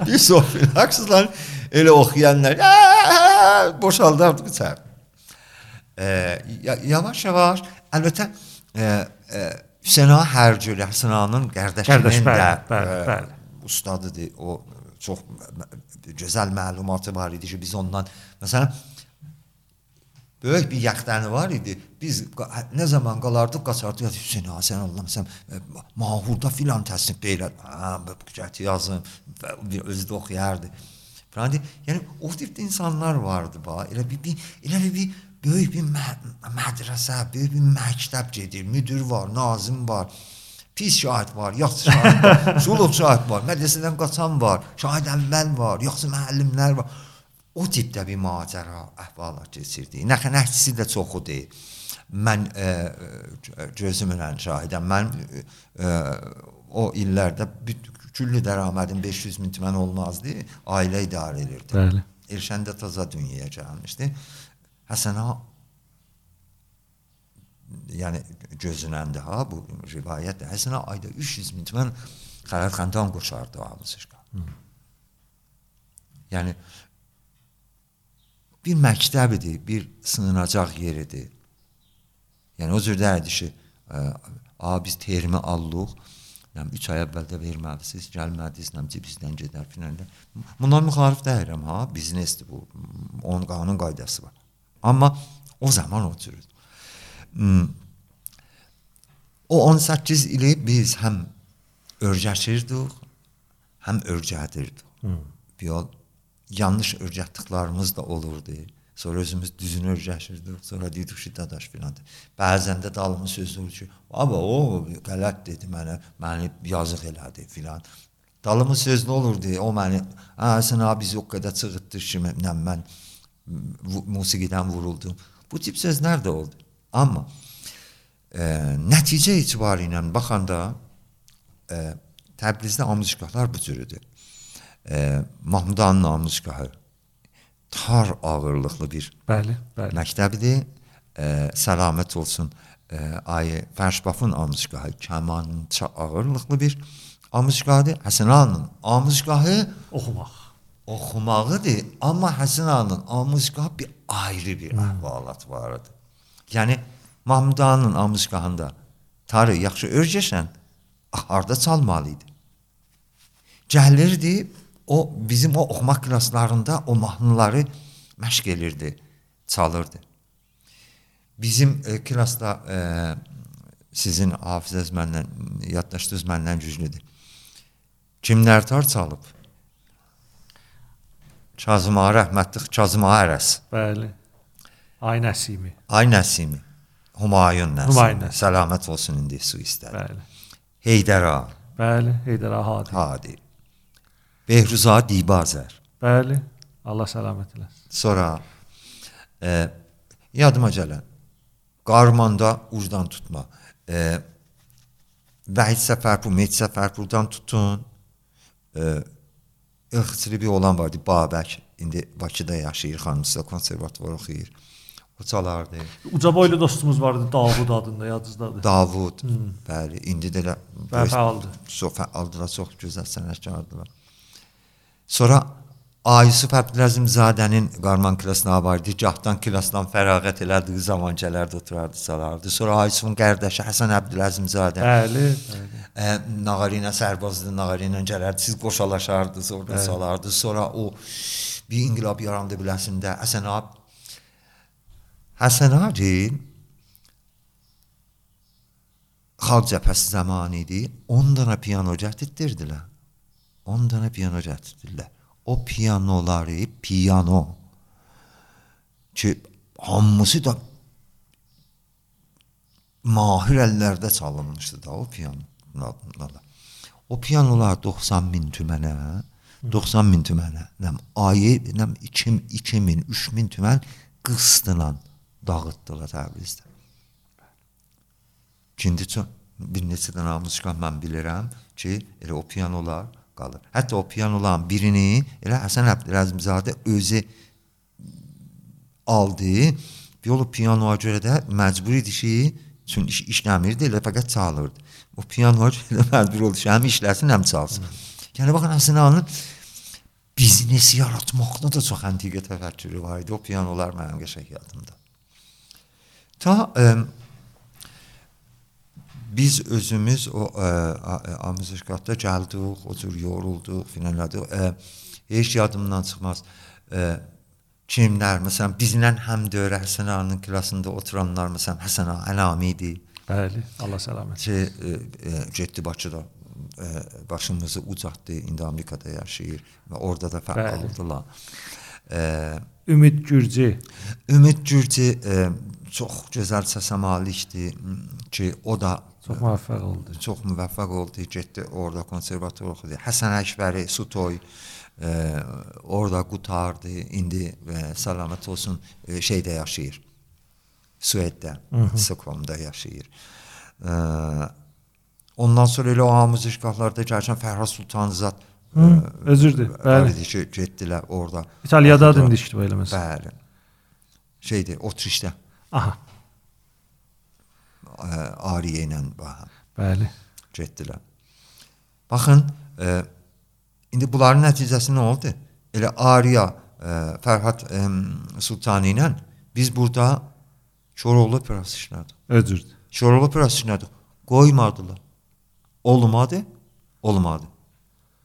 bir sofilaksızlar elə oxuyanlar "Aa!" boşaldardı içər. Ee, ya- yavaş yavaş əlbəttə e, e, Hüseyn Ağa Hərcül Həsən Ağanın Qardaş, qardaşının bəli, da bəli, e, bəli. ustadıdır. O çox gözəl məlumatı var idi ki, biz ondan məsələn böyük bir yaxtanı var idi. Biz nə zaman qalardıq, qaçardıq Hüseyn Ağa sən Allah məsələn e, mahurda filan təsnif belə. Ha, bu və bir özü də oxuyardı. Falan deyir. Yəni o tipdə insanlar vardı bax. Elə bir, bir elə bir böyük bir mə mədrəsə, böyük bir məktəb gedir. Müdür var, nazim var. Pis şahid var, yaxşı şahid var, Zulub şahid var, mədrəsədən qaçan var, şahid əvvəl var, yaxşı müəllimlər var. O tipdə bir macəra, əhvalat keçirdi. Nəxənəkçisi də çoxu deyil. Mən e, e, gözümlə şahidəm. Mən e, o illərdə küllü dəramədim 500 min tümən olmazdı. Ailə idarə edirdi. Bəli. Elşəndə təzə dünyaya gəlmişdi. Həsən ağa yəni gözünəndə ha bu rivayət də Həsən ağa ayda 300 min tümən xələtxandan qoşardı o hamısışqa. Yəni bir məktəb idi, bir sığınacaq yer idi. Yəni o cür deyirdi ki, a biz terimi allıq. Yəni 3 ay əvvəl də verməlisiniz, gəlmədiniz, nə cibinizdən gedər filan. Bundan müxalif deyirəm ha, biznesdir bu. Onun qanun qaydası var. Amma o zaman o cür. Hmm. O 18 ili biz həm örgəşirdik, həm örgədirdik. Bir yol yanlış örgətdiklərimiz də olurdu. Sonra özümüz düzünü örgəşirdik. Sonra dedik ki, dadaş filan. Bəzən də dalımı söz olur ki, "Baba, o qələt dedi mənə, məni yazıq elədi" filan. Dalımı söz nə olurdu? O məni, "Hə, sən abi biz o qədər çığıtdıq ki, mən, mən musiqidən vuruldum." Bu tip sözlər də oldu. Amma e, nəticə etibarı ilə baxanda e, Təbrizdə amuzgahlar bu cürüdür. E, Mahmudanın amuzgahı tar ağırlıqlı bir Bəli, bəli. məktəbidir. E, səlamət olsun. E, Ayı Fərşbafın amuzgahı kamança ağırlıqlı bir amuzgahdır. Həsən ağanın amuzgahı Oxumaq. Oxumağıdır, amma Həsən ağanın amuzgahı bir ayrı bir əhvalat var idi. Yəni Mahmudanın amuzgahında tarı yaxşı örgəşən harda çalmalı idi. Gəlirdi, o bizim o oxumaq klasslarında o mahnıları məşq elirdi, çalırdı. Bizim e, klassda e, sizin hafizəz məndən, yaddaşdınız məndən güclüdür. Kimlər tar çalıb? Kazım Ağa rəhmətli Kazım Ağa Ərəs, Bəli. Ay Nəsimi. Ay Nəsimi, Humayun Nəsimi. Humayun Nəsimi. Səlamət olsun indi su istədi. Bəli. Heydər Ağa, Bəli, Heydər Ağa Hadi. Hadi. Behruz Ağa Dibazər. Bəli. Allah səlamət eləsin. Sonra e, yadıma gələn Qarmanda ucdan tutma. E, Vəhid Səfərpur, Mehdi Səfərpurdan tutun. E, İlxıçılı bir olan vardı, Babək. İndi Bakıda yaşayır, xanımsa konservatuvar oxuyur. O çalardı. Uca boylu dostumuz vardı Davud adında, yadınızdadır. Davud, bəli, indi də fəaldır. Çox fəaldılar, çox gözəl sənətkardılar. Sonra Ayusuf Əbdüləzimzadənin Qarman klasına vardı. Gahdan klasdan fərağət elədiyi zaman gələrdi, oturardı, salardı. Sonra Ayusufun qardaşı Həsən Əbdüləzimzadə Bəli, ə, Nağarina sərbazdı, Nağarina gələrdi, siz qoşalaşardınız, orada Bəli. salardı. Sonra o bir inqilab yarandı biləsində Həsən ab Həsən abi Xalq cəbhəsi zamanı idi. 10 dənə piano gətirdirdilər. 10 dənə piano gətirdirdilər. O pianoları, piano ki hamısı da mahir əllərdə çalınmışdı da o pianolar. O pianolar 90 min tümənə, 90 min tümənə, nəm ayı, nəm 2 2000, 3000 tümən qıstıla dağıtdılar Təbrizdə. İkinci çox bir neçə dənə muzika mən bilirəm ki, elə o pianolar qalır. Hətta o pianoların birini elə Həsən Əbdüləzimzadə özü aldı. Bir o pianoya görə də məcbur idi ki, Çün iş işləmirdi, elə fəqət çalırdı. O piano elə məcbur oldu ki, həm işləsin, həm çalsın. Yəni baxın Həsən ağanın biznes yaratmaqda da çox antiqə təfəkkürü var idi. O pianolar mənim qəşəng yadımda. Ta ə, biz özümüz o amuzikatda gəldik, o cür yorulduq, finalladıq. Heç yadımdan çıxmaz. Ə, kimlər, məsələn, bizlə həm dövrə Həsən ağanın klasında oturanlar, məsələn, Həsən ağa Əlami idi. Bəli, Allah səlamət. Ki, e, e, getdi Bakıda e, başımızı ucatdı, indi Amerikada yaşayır və orada da fəal oldular. E, Ümid Gürcü. Ümid Gürcü e, çox gözəl səsə malikdir ki, o da çox müvəffəq oldu. Çox müvəffəq oldu, getdi orada konservator oxudu. Həsən Əkbəri, Sutoy e, orada qutardı. İndi e, salamat olsun e, şeydə yaşayır. Sueddə, Stockholmda yaşayır. E, ondan sonra elə o muzikantlarda gələn Fərhad Sultanzad Hı, özürdür. Bəli. Ki, getdilər orada. İtaliyada dinmişdi belə məsələn. Bəli. Şeydir, Otrişdə. Aha. Ariyə ilə bax. Bəli. Getdilər. Baxın, e, indi bunların nəticəsi nə oldu? Elə Ariya, e, Fərhad e, Sultani ilə biz burada Koroğlu operası işlədik. Özürdür. Koroğlu operası işlədik. Qoymadılar. Olmadı, olmadı.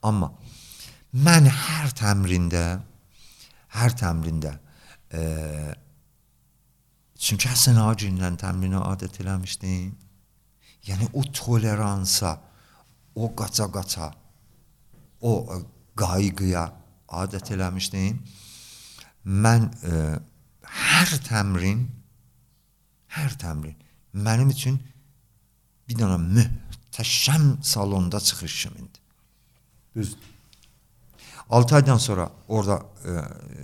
Amma mən hər təmrində, hər təmrində e, çünki Həsən Hacı təmrinə adət eləmişdim. Yəni o toleransa, o qaça-qaça, o qayğıya adət eləmişdim. Mən e, hər təmrin hər təmrin mənim üçün bir dənə möhtəşəm salonda çıxış kimidir. Düz. 6 aydan sonra orada e,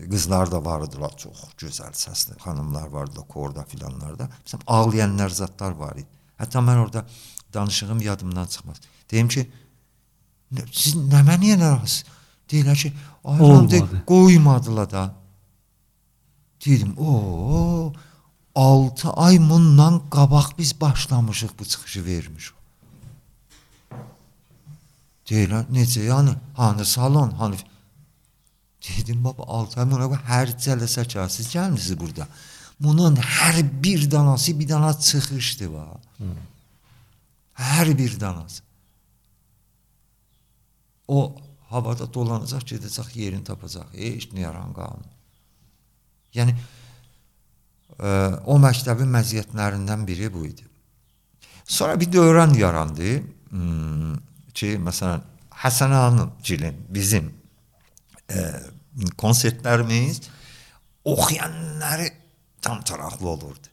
qızlar da vardılar, çox gözəl səsli xanımlar vardı korda filanlarda. Məsələn, ağlayanlar zatlar var idi. Hətta mən orada danışığım yadımdan çıxmaz. Deyim ki, siz nə mənə narahatsınız? Deyirlər ki, ayrandı qoymadılar da. Dedim, o 6 ay bundan qabaq biz başlamışıq bu çıxışı vermişik. Deyirlər, necə yəni? Hanı salon, hanı Dedim baba 6 ay buna hər cələsə ki, siz gəlmisiniz burada. Bunun hər bir danası bir dana çıxışdı. Hmm. Hər bir danası. O havada dolanacaq, gedəcək, yerini tapacaq. Heç nə yaran qalmır. Yəni ə, o məktəbin məziyyətlərindən biri bu idi. Sonra bir dövrən yarandı hmm, ki, məsələn Həsən Hanımgilin bizim ə, konsertlərimiz oxuyanları tam taraflı olurdu.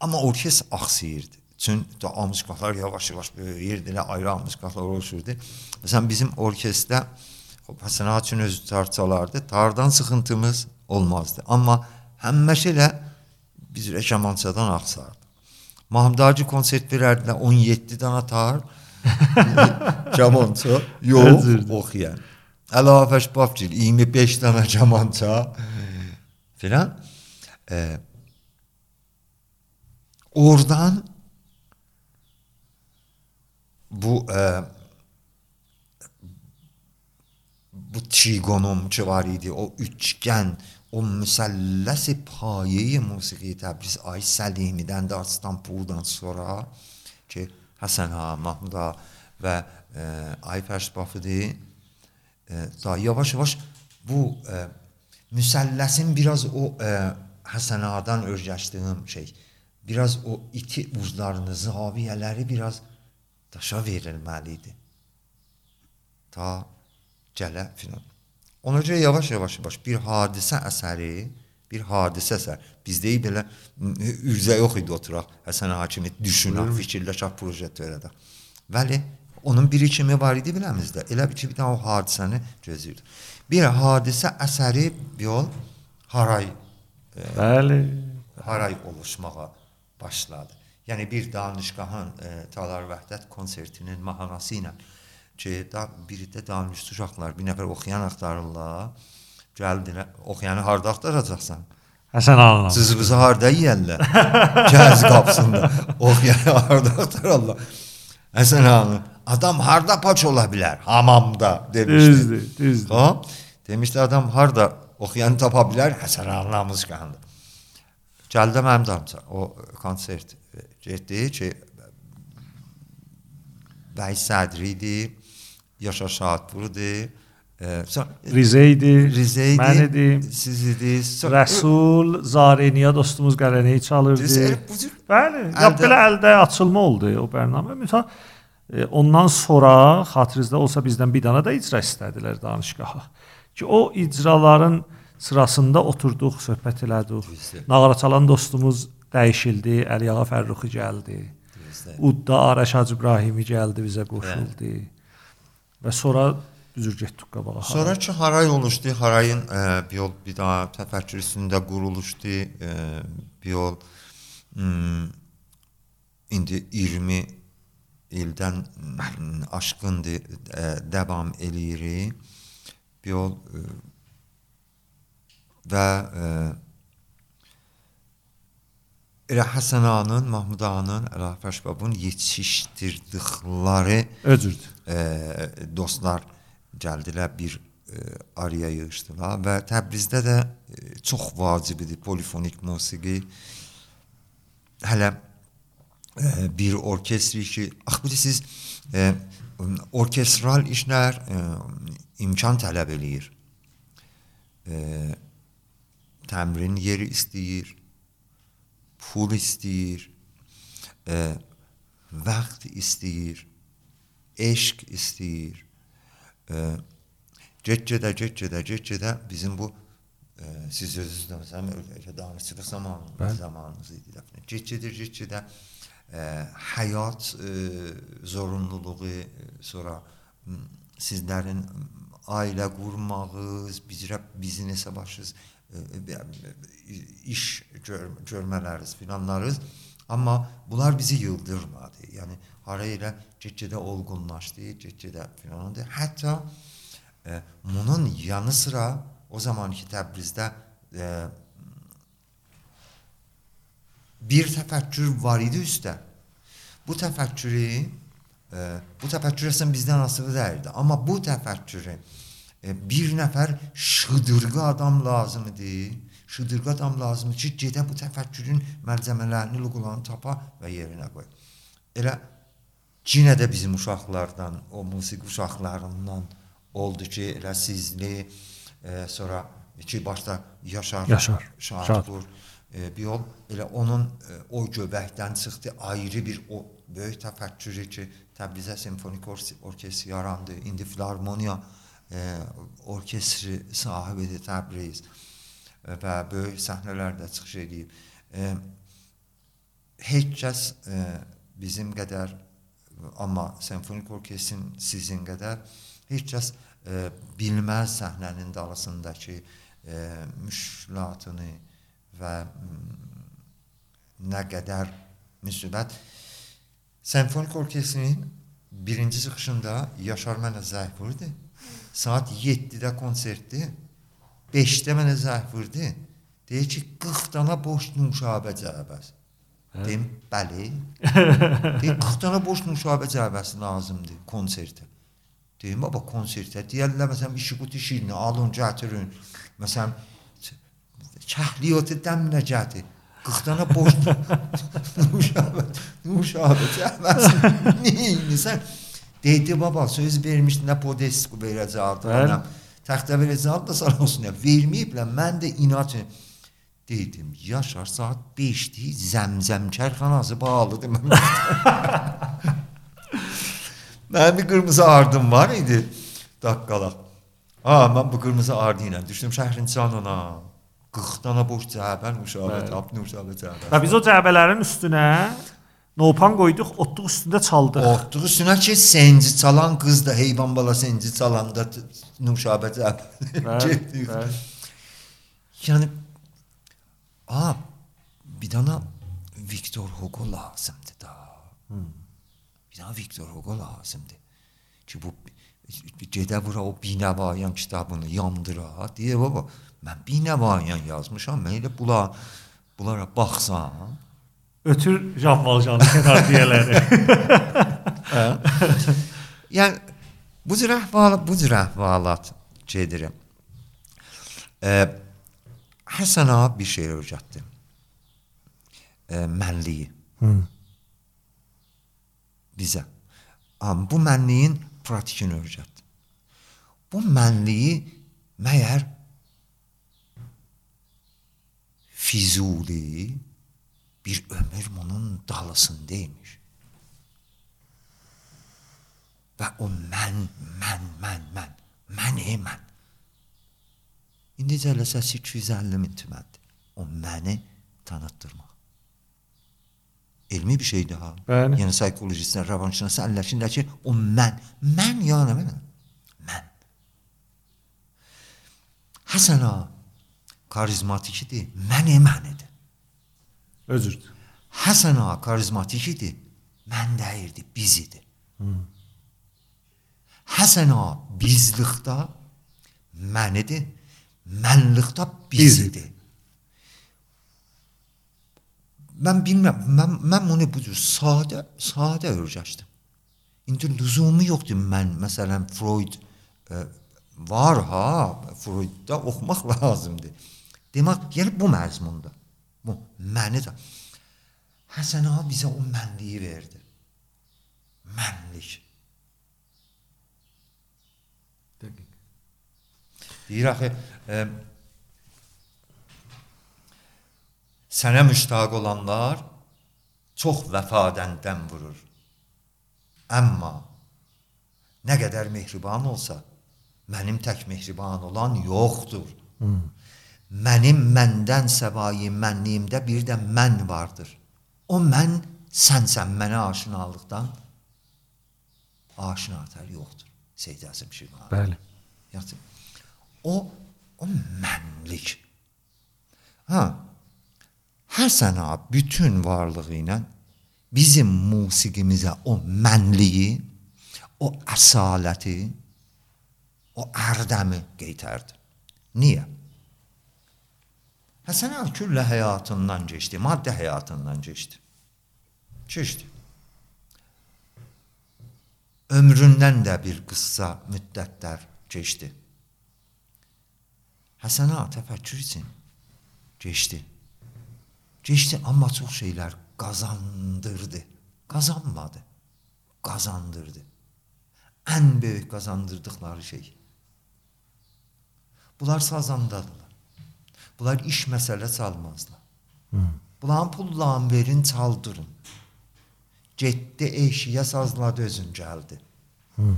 Amma orkestr axsayırdı. Çünki da musiqalar yavaş-yavaş böyüyürdülər, ayrı musiqalar oluşurdu. Məsələn bizim orkestrdə Həsən Haçın özü tar çalardı. Tardan sıxıntımız olmazdı. Amma həmişə elə biz rəkamançadan axsardı. Mahmud Hacı konsert verərdilər 17 dana tar. Camança yox oxuyan. Əlavəş Bafcil 25 dana camança filan. E, oradan bu e, bu var idi, o üçgen, o müsəlləsi payeyi musiqi Təbriz Ay Səlimidən də İstanbuldan sonra ki Həsən ha, Mahmud ha və e, Ayfərs Bafıdi e, da yavaş-yavaş bu e, müsəlləsin biraz o e, Həsən Ağadan öyrəşdiyim şey, biraz o iti uzlarını, zaviyələri biraz daşa verilməli idi. Ta gələ filan. Ona görə yavaş-yavaş baş bir hadisə əsəri, bir hadisə əsər. Bizdə belə ürzə yox idi oturaq. Həsən Hakimi düşünək, fikirləşək, proje törədək. Bəli, onun birikimi var idi biləmizdə. Elə bir ki, bir dənə o hadisəni gözləyirdi. Bir hadisə əsəri yol haray e, Bəli, haray oluşmağa başladı. Yəni bir danışqahın e, Talar Vəhdət konsertinin mahnası ilə ki, da birdə danışdı uşaqlar, bir nəfər oxuyan axtarırlar. Gəldilər, oxuyanı harda axtaracaqsan? Həsən ağalar. Cızbızı harda yeyərlər? Gəz qapısında. Oxuyan harda axtararlar? Həsən ağa, adam harda paç ola bilər? Hamamda demişdi. Düzdür, düzdür. Ha? Demişdi adam harda oxuyanı tapa bilər? Həsən ağanın muzikanda. Gəldi mənim damca. O konsert e, getdi ki Bəy Sədri idi, Yaşar Şadpur idi. E, Rizə idi, Rizə idi. mən idim. Siz idiniz. Rəsul Zareniya dostumuz qələneyi çalırdı. Cür Bəli, ya belə əldə açılma oldu o proqram. Məsələn, e, ondan sonra xatirinizdə olsa bizdən bir dana da icra istədilər danışqaha. Ki o icraların sırasında oturduq, söhbət elədik. Nağara çalan dostumuz dəyişildi, Əliyağa Fərruxi gəldi. Udda Araş Hacı İbrahimi gəldi, bizə qoşuldu. Və sonra üzr getdik qabağa. Sonra ki haray oluşdu. Harayın e, bir yol bir daha təfəkkür üstündə quruluşdu. E, bir yol hmm, indi 20 ildən aşkındır e, davam eləyirik. Bir yol e, və e, elə Həsən ağanın, Mahmud ağanın, Əlafəş babun yetişdirdikləri Özürdür. e, dostlar gəldilər bir e, araya yığışdılar və Təbrizdə də e, çox vacib idi polifonik musiqi. Hələ e, bir orkestri ki, ax bilirsiniz, e, orkestral işlər e, imkan tələb eləyir. E, təmrin yeri istəyir, pul istəyir, e, vaxt istəyir, eşq istəyir. E, get-gedə, get-gedə, get-gedə bizim bu e, siz özünüz də məsələn elə danışıqlıq zamanı Bəli. zamanımız idi get-gedə e, həyat e, zorunluluğu e, sonra sizlərin ailə qurmağınız, bizə biznesə başınız e, iş gör, görmələriniz filanlarınız amma bunlar bizi yıldırmadı. Yəni hara elə get-gedə olgunlaşdı, get-gedə filandı. Hətta e, bunun yanı sıra o zamanki Təbrizdə e, bir təfəkkür var idi üstə. Bu təfəkkürü e, bu təfəkkür əslən bizdən asılı deyildi. Amma bu təfəkkürü e, bir nəfər şıdırğı adam lazım idi. Şıdırğı adam lazım ki, gedə bu təfəkkürün məlzəmələrini, loqolarını tapa və yerinə qoy. Elə yenə də bizim uşaqlardan, o musiqi uşaqlarından oldu ki, elə sizli, e, sonra ki başda Yaşar, Yaşar, Şadpur, e, bir yol elə onun e, o göbəkdən çıxdı ayrı bir o böyük təfəkkürü ki, Təbrizə simfonik Or- orkestri yarandı. İndi filarmoniya e, orkestri sahibidir Təbriz e, və böyük səhnələrdə çıxış edib. E, heç kəs e, bizim qədər amma simfonik orkestrin sizin qədər heç kəs e, bilməz səhnənin dalısındakı e, müşkilatını və mm, nə qədər müsibət Senfonik orkestrinin birinci çıxışında Yaşar mənə zəng vurdu. Saat 7-də konsertdir. 5-də mənə zəng vurdu. Deyir ki, 40 dana boş nuşabə cəbəs. Deyim, bəli. Deyir, 40 dana boş nuşabə cəbəsi lazımdır konsertə. Deyim, baba konsertə deyərlər, məsələn, işi qutu şirini alın, gətirin. Məsələn, kəhliyatı dəmlə gətir. 40 dana boş nuşabə, nuşabə cəbəsi. Neyinsən? Deydi, baba, söz vermişdin, nə podesku verəcəkdi. Bəli. Təxtə verəcəkdi da sağ olsun. Verməyiblər, mən də inat dedim, Yaşar saat 5-dir, zəmzəm kərxanası bağlıdır. Mən Mənim bir qırmızı ardım var idi daqqala. Ha, mən bu qırmızı ardı ilə düşdüm şəhrin canına. 40 dana boş cəbən uşağı Bəli. tapdı uşağı cəbən. Və biz o cəbələrin üstünə nopan qoyduq, otluq üstündə çaldıq. Otduğu üstünə ki senci çalan qız da heyvan bala senci çalanda nuşabə. Bəli, Getdik. Yəni a bir dana Victor Hugo lazımdı da. Bir dana Victor Hugo lazımdı. Ki bu gedə bura o binəvayan kitabını yandıra. Deyə baba, mən binəvayan yazmışam. Mən elə bula bunlara baxsam, ötür Jean Valjean kənardiyeləri. yəni bu cür əhval, bu cür əhvalat gedirəm. E, Həsən ağa bir şey öyrətdi. E, mənliyi. Hı. Bizə. Amma bu mənliyin pratikini öyrətdi. Bu mənliyi məyər Fizuli bir ömür bunun dalısındaymış. Və o mən, mən, mən, mən, məni mən. İndi cələsəsi 250 min tüməndir. O məni tanıtdırmaq. Elmi bir şeydir ha. Bəli. Yəni psixologistlər, rəvanşünaslar əlləşirlər ki, o mən, mən yəni mən. Mən. Həsən ağa karizmatik idi, mən mənidir. Özürdür. Həsən ağa karizmatik idi, mən deyirdi, biz idi. Hmm. Həsən ağa bizlikdə mənidir, mənlikdə biz idi. Mən bilmirəm, mən mən bunu bu cür sadə, sadə öyrəşdim. İndi lüzumu yoxdur mən məsələn Freud ə, var ha, Freudda oxumaq lazımdır. Demək, yəni bu məzmunda. Bu məni də Həsən ağa bizə o mənliyi verdi. Mənlik. Dəqiq. Deyir axı e, sənə müştaq olanlar çox vəfadən dəm vurur. Amma nə qədər mehriban olsa, mənim tək mehriban olan yoxdur. Hmm. Mənim məndən səvayi mənliyimdə bir də mən vardır. O mən sənsən mənə aşinalıqdan aşinatər yoxdur. Seyd Əzim Şirvan. Bəli. Yəni o o mənlik. Ha. Həsən ağa bütün varlığı ilə bizim musiqimizə o mənliyi, o əsaləti, o ərdəmi qeytərdi. Niyə? Həsən ağa küllə həyatından keçdi, maddə həyatından keçdi. Keçdi. Ömründən də bir qıssa müddətlər keçdi. Həsən ağa təfəkkür üçün keçdi. Keçdi, amma çox şeylər qazandırdı. Qazanmadı. Qazandırdı. Ən böyük qazandırdıqları şey. Bunlar sazandadılar. Bunlar iş məsələ çalmazlar. Hı. Bunların pullarını verin, çaldırın. Getdi eşiyə sazladı özün gəldi. Hı.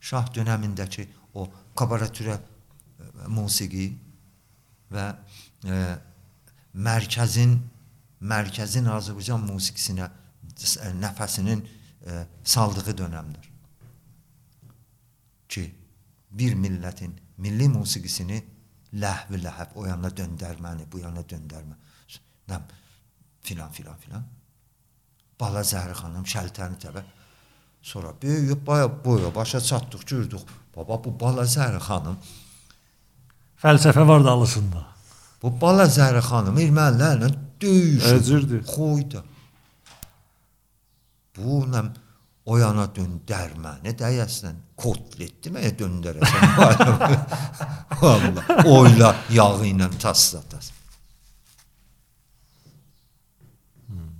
Şah dönəmindəki o kabaretürə e, musiqi və e, mərkəzin mərkəzin Azərbaycan musiqisinə e, nəfəsinin e, saldığı dönəmdir. Ki bir millətin milli musiqisini ləhv ləhəb o yana döndərməni, bu yana döndərmə. Nə filan filan filan. Bala Zəhri xanım Şəltəni təbə sonra böyüyüb baya boya başa çatdıq, gördük. Baba bu Bala Zəhri xanım fəlsəfə var dalısında. Bu Bala Zəhri xanım ermənilərlə döyüşür. Xoyda. Bu nə o yana döndərməni dəyəsən kotletdi mənə döndərəsən. Vallahi oyla yağı ilə taslataz. Hmm.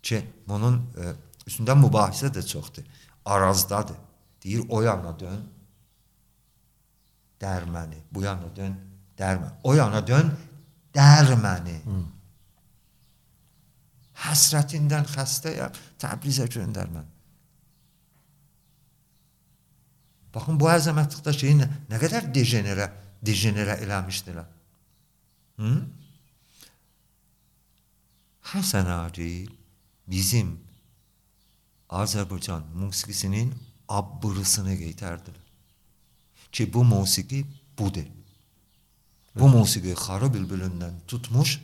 Ki bunun e, üstündə mübahisə də çoxdur. Arazdadır. Deyir o yana dön. Dərməni. Bu yana dön. Dərməni. O yana dön. Dərməni. Hmm. Həsrətindən xəstəyəm. Təbrizə göndərməni. Baxın bu əzəmətlikdə şeyi nə, nə qədər dejenerə, dejenerə eləmişdilər. Hı? Həsən Acil bizim Azərbaycan musiqisinin abbırısını qeytərdilər. Ki bu musiqi budur. Bu musiqi Xarı bülbülündən tutmuş,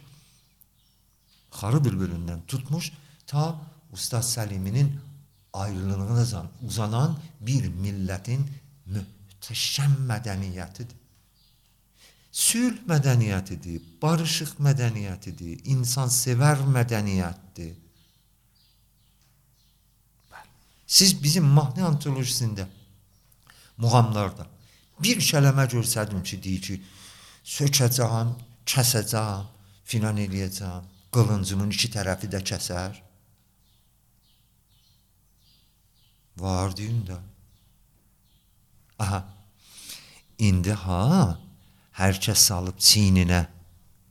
Xarı bülbülündən tutmuş ta Ustad Səliminin ayrılığına uzanan bir milletin möhtəşəm mədəniyyətidir. Sülh mədəniyyətidir, barışıq mədəniyyətidir, insansevər mədəniyyətdir. Siz bizim mahnı antolojisində muğamlarda bir kələmə görsədim ki, deyir ki, sökəcəm, kəsəcəm, filan eləyəcəm, qılıncımın iki tərəfi də kəsər. Var deyin də. Aha. İndi ha, hər kəs salıb çiyninə,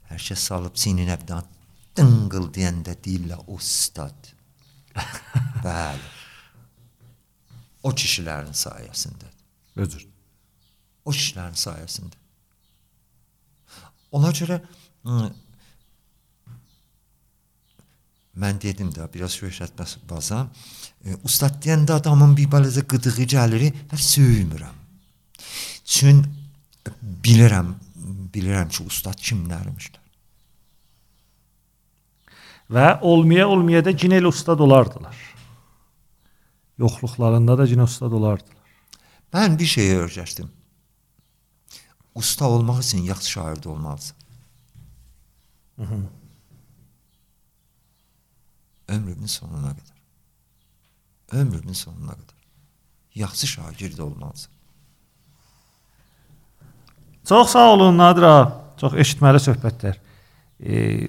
hər kəs salıb çiyninə bir dənə dıngıl deyəndə deyirlər ustad. Bəli. O kişilərin sayəsində. Özür. O kişilərin sayəsində. Ona görə ıı, mən dedim də biraz şöhrət bazam. E, ustad deyəndə adamın bir balaca qıdığı gəlir və söymürəm. Çün bilirəm, bilirəm ki, ustad kimlərmişlər. Və olmaya olmaya da cinel ustad olardılar. Yoxluqlarında da cin ustad olardılar. Mən bir şey öyrəşdim. Usta olmaq üçün yaxşı şair də olmalısan. -hı. Ömrünün sonuna qədər. Ömrünün sonuna qədər. Yaxşı şagird olmalısan. Çox sağ olun Nadira. Çox eşitməli söhbətlər. E,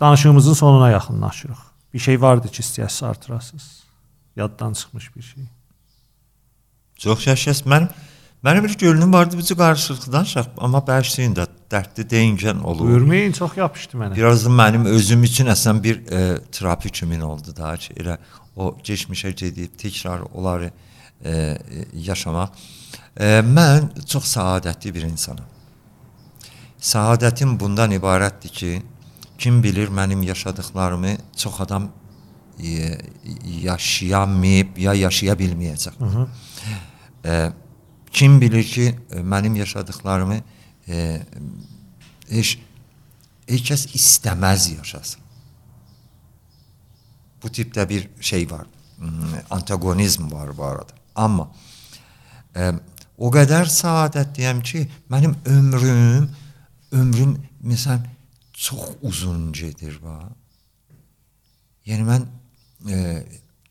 danışığımızın sonuna yaxınlaşırıq. Bir şey vardı ki, istəyəsiz artırasınız. Yaddan çıxmış bir şey. Çox yaşas. Mənim mənim bir gölünüm vardı, bu qarşılıqdan şəx, amma bəşliyin də dərdli deyincən olur. Buyurmayın, çox yapışdı mənə. Biraz da mənim özüm üçün əslən bir e, terapi kimi oldu da ki, elə o keçmişə gedib təkrar onları e, yaşamaq. E, mən çox səadətli bir insanam. Səadətim bundan ibarətdir ki, kim bilir mənim yaşadıklarımı çox adam e, yaşayamayıb ya yaşaya bilməyəcək. Hı -hı. E, kim bilir ki, mənim yaşadıklarımı e, heç heç kəs istəməz yaşasın. Bu tipdə bir şey var. Antagonizm var bu arada. Amma e, o qədər səadətliyəm ki, mənim ömrüm ömrüm məsələn çox uzun gedir va. Yəni mən e,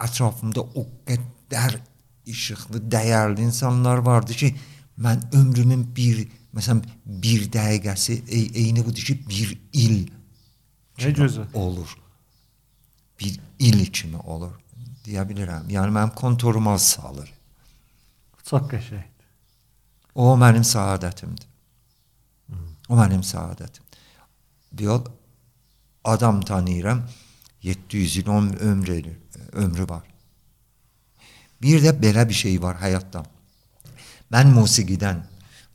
ətrafımda o qədər işıqlı, dəyərli insanlar vardı ki, mən ömrümün bir məsələn bir dəqiqəsi ey, eyni budur ki, bir il nə gözəl olur. Bir il kimi olur deyə bilirəm. Yəni mənim kontoruma salır. Çox qəşəngdir. O mənim səadətimdir. O mənim səadətim. Deyir, adam tanıyıram, 700 il onun ömrü, ömrü var. Bir də belə bir şey var həyatda. Mən musiqidən,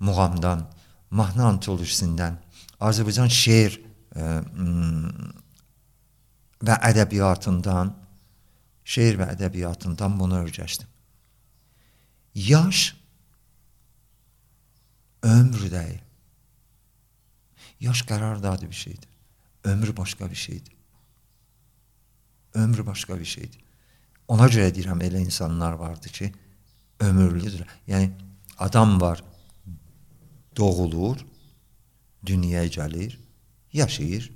muğamdan, mahnı antolojisindən, Azərbaycan şeir ə, və ədəbiyyatından, şeir və ədəbiyyatından bunu öyrəşdim. Yaş ömr deyil. Yaş qərardadı bir şeydir. Ömrü başqa bir şeydir. Ömrü başqa bir şeydir. Ona görə deyirəm elə insanlar vardı ki, ömürlüdür. Yəni adam var, doğulur, dünyaya gəlir, yaşayır,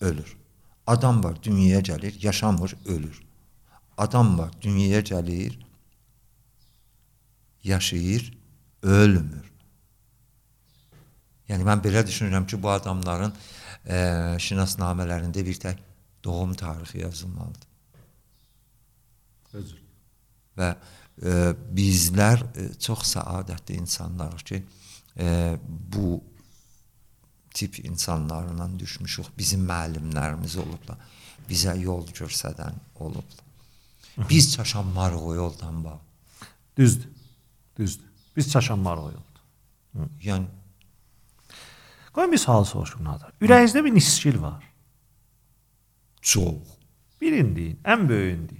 ölür. Adam var, dünyaya gəlir, yaşamır, ölür. Adam var, dünyaya gəlir, yaşayır, ölmür. Yəni mən belə düşünürəm ki, bu adamların e, şinasnamələrində bir tək doğum tarixi yazılmalıdır. Özür. Və e, bizlər e, çox səadətli insanlarıq ki, e, bu tip insanlarla düşmüşük. Bizim müəllimlərimiz olublar. Bizə yol göstərən olublar. Biz çaşanmarıq o yoldan bax. Düzdür. Düzdür. Biz çaşanmarıq o yoldan. Yəni Qoy bir sual soruşum Nadar. Ürəyinizdə bir niskil var. çox. Birini deyin, ən böyüyünü deyin.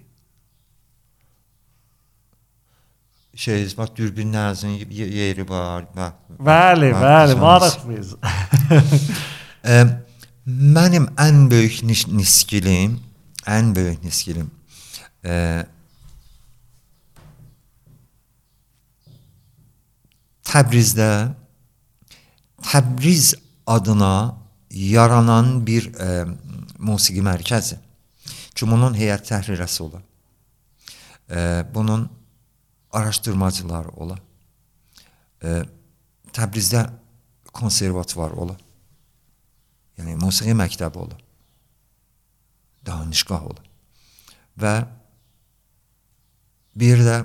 şey var, dürbünlərinizin yeri var. Və, bəli, və, bəli, maraqlıyız. e, mənim ən böyük nis niskilim, ən böyük niskilim e, Təbrizdə Təbriz adına yaranan bir e, musiqi mərkəzi. Çünki bunun heyət təhririyyəsi olur. E, bunun araşdırmacıları ola. E, Təbrizdə konservatuvar ola. Yəni musiqi məktəbi ola. Danışqah ola. Və bir də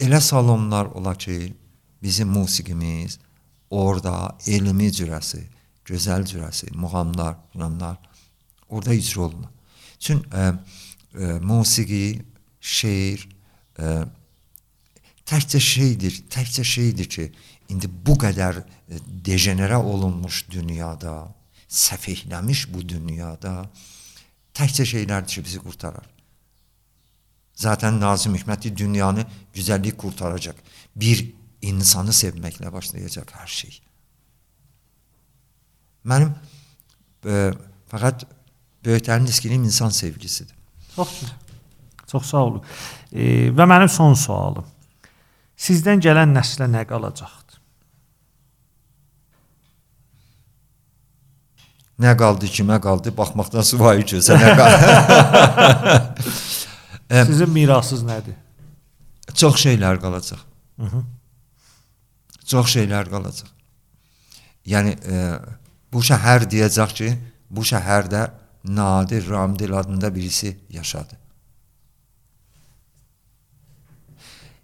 elə salonlar ola ki, bizim musiqimiz orada elmi cürəsi, gözəl cürəsi, muğamlar, muğamlar orada icra olunur. Çün ə, ə, musiqi, şeir ə, təkcə şeydir, təkcə şeydir ki, indi bu qədər dejenerə olunmuş dünyada, səfehləmiş bu dünyada təkcə şeylərdir ki, bizi qurtarar. Zaten Nazım Hikmeti dünyanı güzellik kurtaracak. Bir insanı sevməklə başlayacaq hər şey. Mənim e, fəqət böyüklərin diskiliyim insan sevgisidir. Çox Çox sağ olun. E, və mənim son sualım. Sizdən gələn nəslə nə qalacaqdır? Nə qaldı, kimə qaldı? Baxmaqdan suayı gözə nə qaldı? Sizin mirasınız nədir? Çox şeylər qalacaq. -hı. Çox şeylər qalacaq. Yəni e, bu şəhər deyəcək ki, bu şəhərdə Nadir Ramdil adında birisi yaşadı.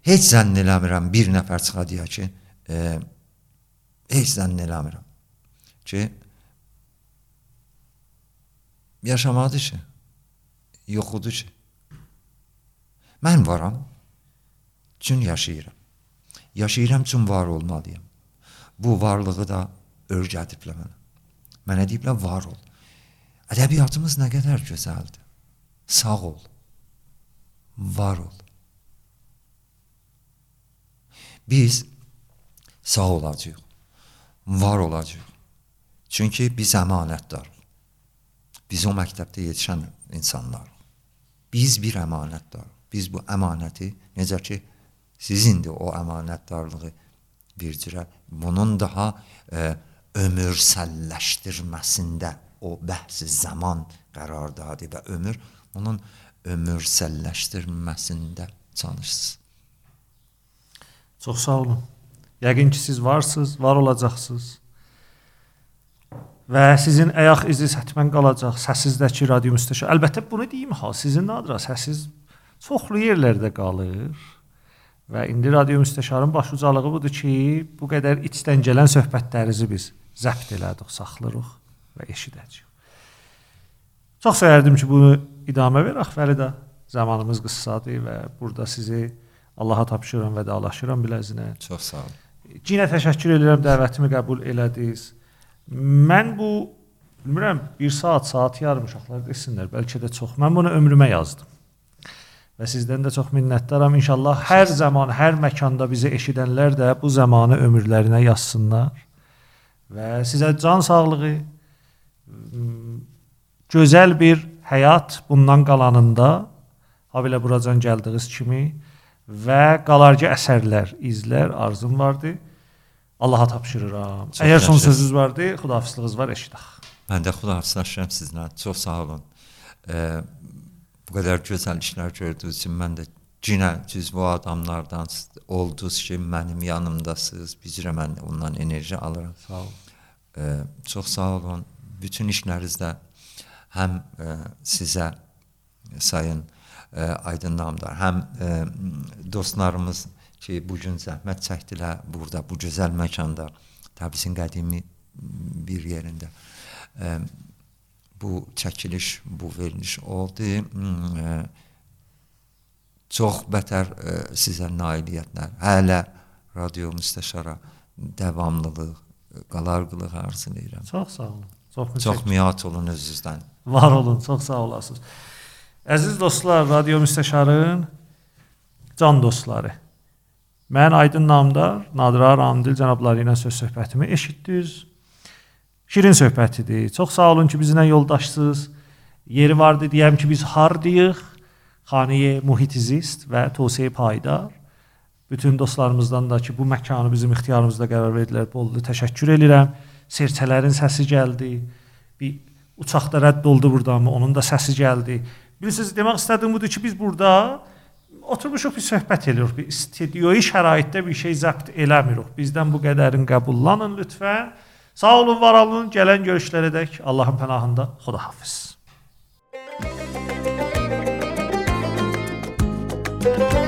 Heç zənn eləmirəm bir nəfər çıxa deyə ki, e, heç zənn eləmirəm ki, yaşamadı ki, yoxudur ki. Mən varam, üçün yaşayıram. Yaşayıram üçün var olmalıyam. Bu varlığı da örgədiblər mənə. Mənə deyiblər var ol. Ədəbiyyatımız nə qədər gözəldir. Sağ ol. Var ol. Biz sağ olacağıq. Var olacağıq. Çünki biz əmanətdarıq. Biz o məktəbdə yetişən insanlarıq. Biz bir əmanətdarıq biz bu əmanəti necə ki sizindir o əmanətdarlığı bir cürə bunun daha e, ömürsəlləşdirməsində o bəhs zaman qərardadır və ömür onun ömürsəlləşdirməsində çalışsınız. Çox sağ olun. Yəqin ki siz varsınız, var olacaqsınız. Və sizin ayaq izi hətmən qalacaq səsizdəki radio müstəşar. Əlbəttə bunu deyim ha, sizin adra səssiz çoxlu yerlərdə qalır. Və indi radio müstəşarın başucalığı budur ki, bu qədər içdən gələn söhbətlərinizi biz zəbt elədik, saxlayırıq və eşidəcəyik. Çox istərdim ki, bunu idamə verək, Fəridə. Zamanımız qıssadır və burada sizi Allaha tapşırıram və dalaşıram biləzinə. Çox sağ olun. Cinə təşəkkür edirəm dəvətimi qəbul elədiniz. Mən bu bilmirəm 1 saat, saat yarım uşaqlar desinlər, bəlkə də çox. Mən bunu ömrümə yazdım və sizdən də çox minnətdaram. İnşallah hər zaman, hər məkanda bizi eşidənlər də bu zamanı ömürlərinə yazsınlar və sizə can sağlığı, gözəl bir həyat bundan qalanında habelə buracan gəldiyiniz kimi və qalarcı əsərlər, izlər arzum vardı. Allaha tapşırıram. Çox Əgər son sözünüz vardı, xudahafizlığınız var, eşidək. Mən də xudahafizləşirəm sizlə. Çox sağ olun. Ee, bu qədər gözəl işlər gördüyünüz üçün mən də cinə cüzv o adamlardan oldunuz ki, mənim yanımdasınız. Bizrə mən ondan enerji alıram. Sağ olun. E, çox sağ olun. Bütün işlərinizdə həm e, sizə sayın e, Aydın Namdar, həm e, dostlarımız ki, bu gün zəhmət çəkdilər burada, bu gözəl məkanda, Təbrizin qədimi bir yerində. E, bu çəkiliş, bu veriliş oldu. Hmm, e, çox bətər e, sizə nailiyyətlər. Hələ radio müstəşara davamlılıq, qalarqılıq arzulayıram. Çox sağ olun. Çox, çox miat olun özünüzdən. Var olun, çox sağ olasınız. Əziz dostlar, radio müstəşarın can dostları. Mən Aydın Namdar, Nadira Ramdil cənabları ilə söz söhbətimi eşitdiniz. Şirin söhbətidir. Çox sağ olun ki, bizlə yoldaşsınız. Yeri vardı deyəm ki, biz hardayıq? Xaniyə Muhitizist və Tövsiyə Payidar Bütün dostlarımızdan da ki, bu məkanı bizim ixtiyarımızda qərar verdilər. Bollu təşəkkür edirəm. Serçələrin səsi gəldi. Bir uçaq da rədd oldu burdanmı? Onun da səsi gəldi. Bilirsiniz, demək istədiyim budur ki, biz burada oturmuşuq bir söhbət edirik. Bir studiyoyu şəraitdə bir şey zəbt eləmirik. Bizdən bu qədərin qəbullanın lütfən. Sağ olun, var olun. Gələn görüşlərədək Allahın pənahında Xudahafiz. Thank you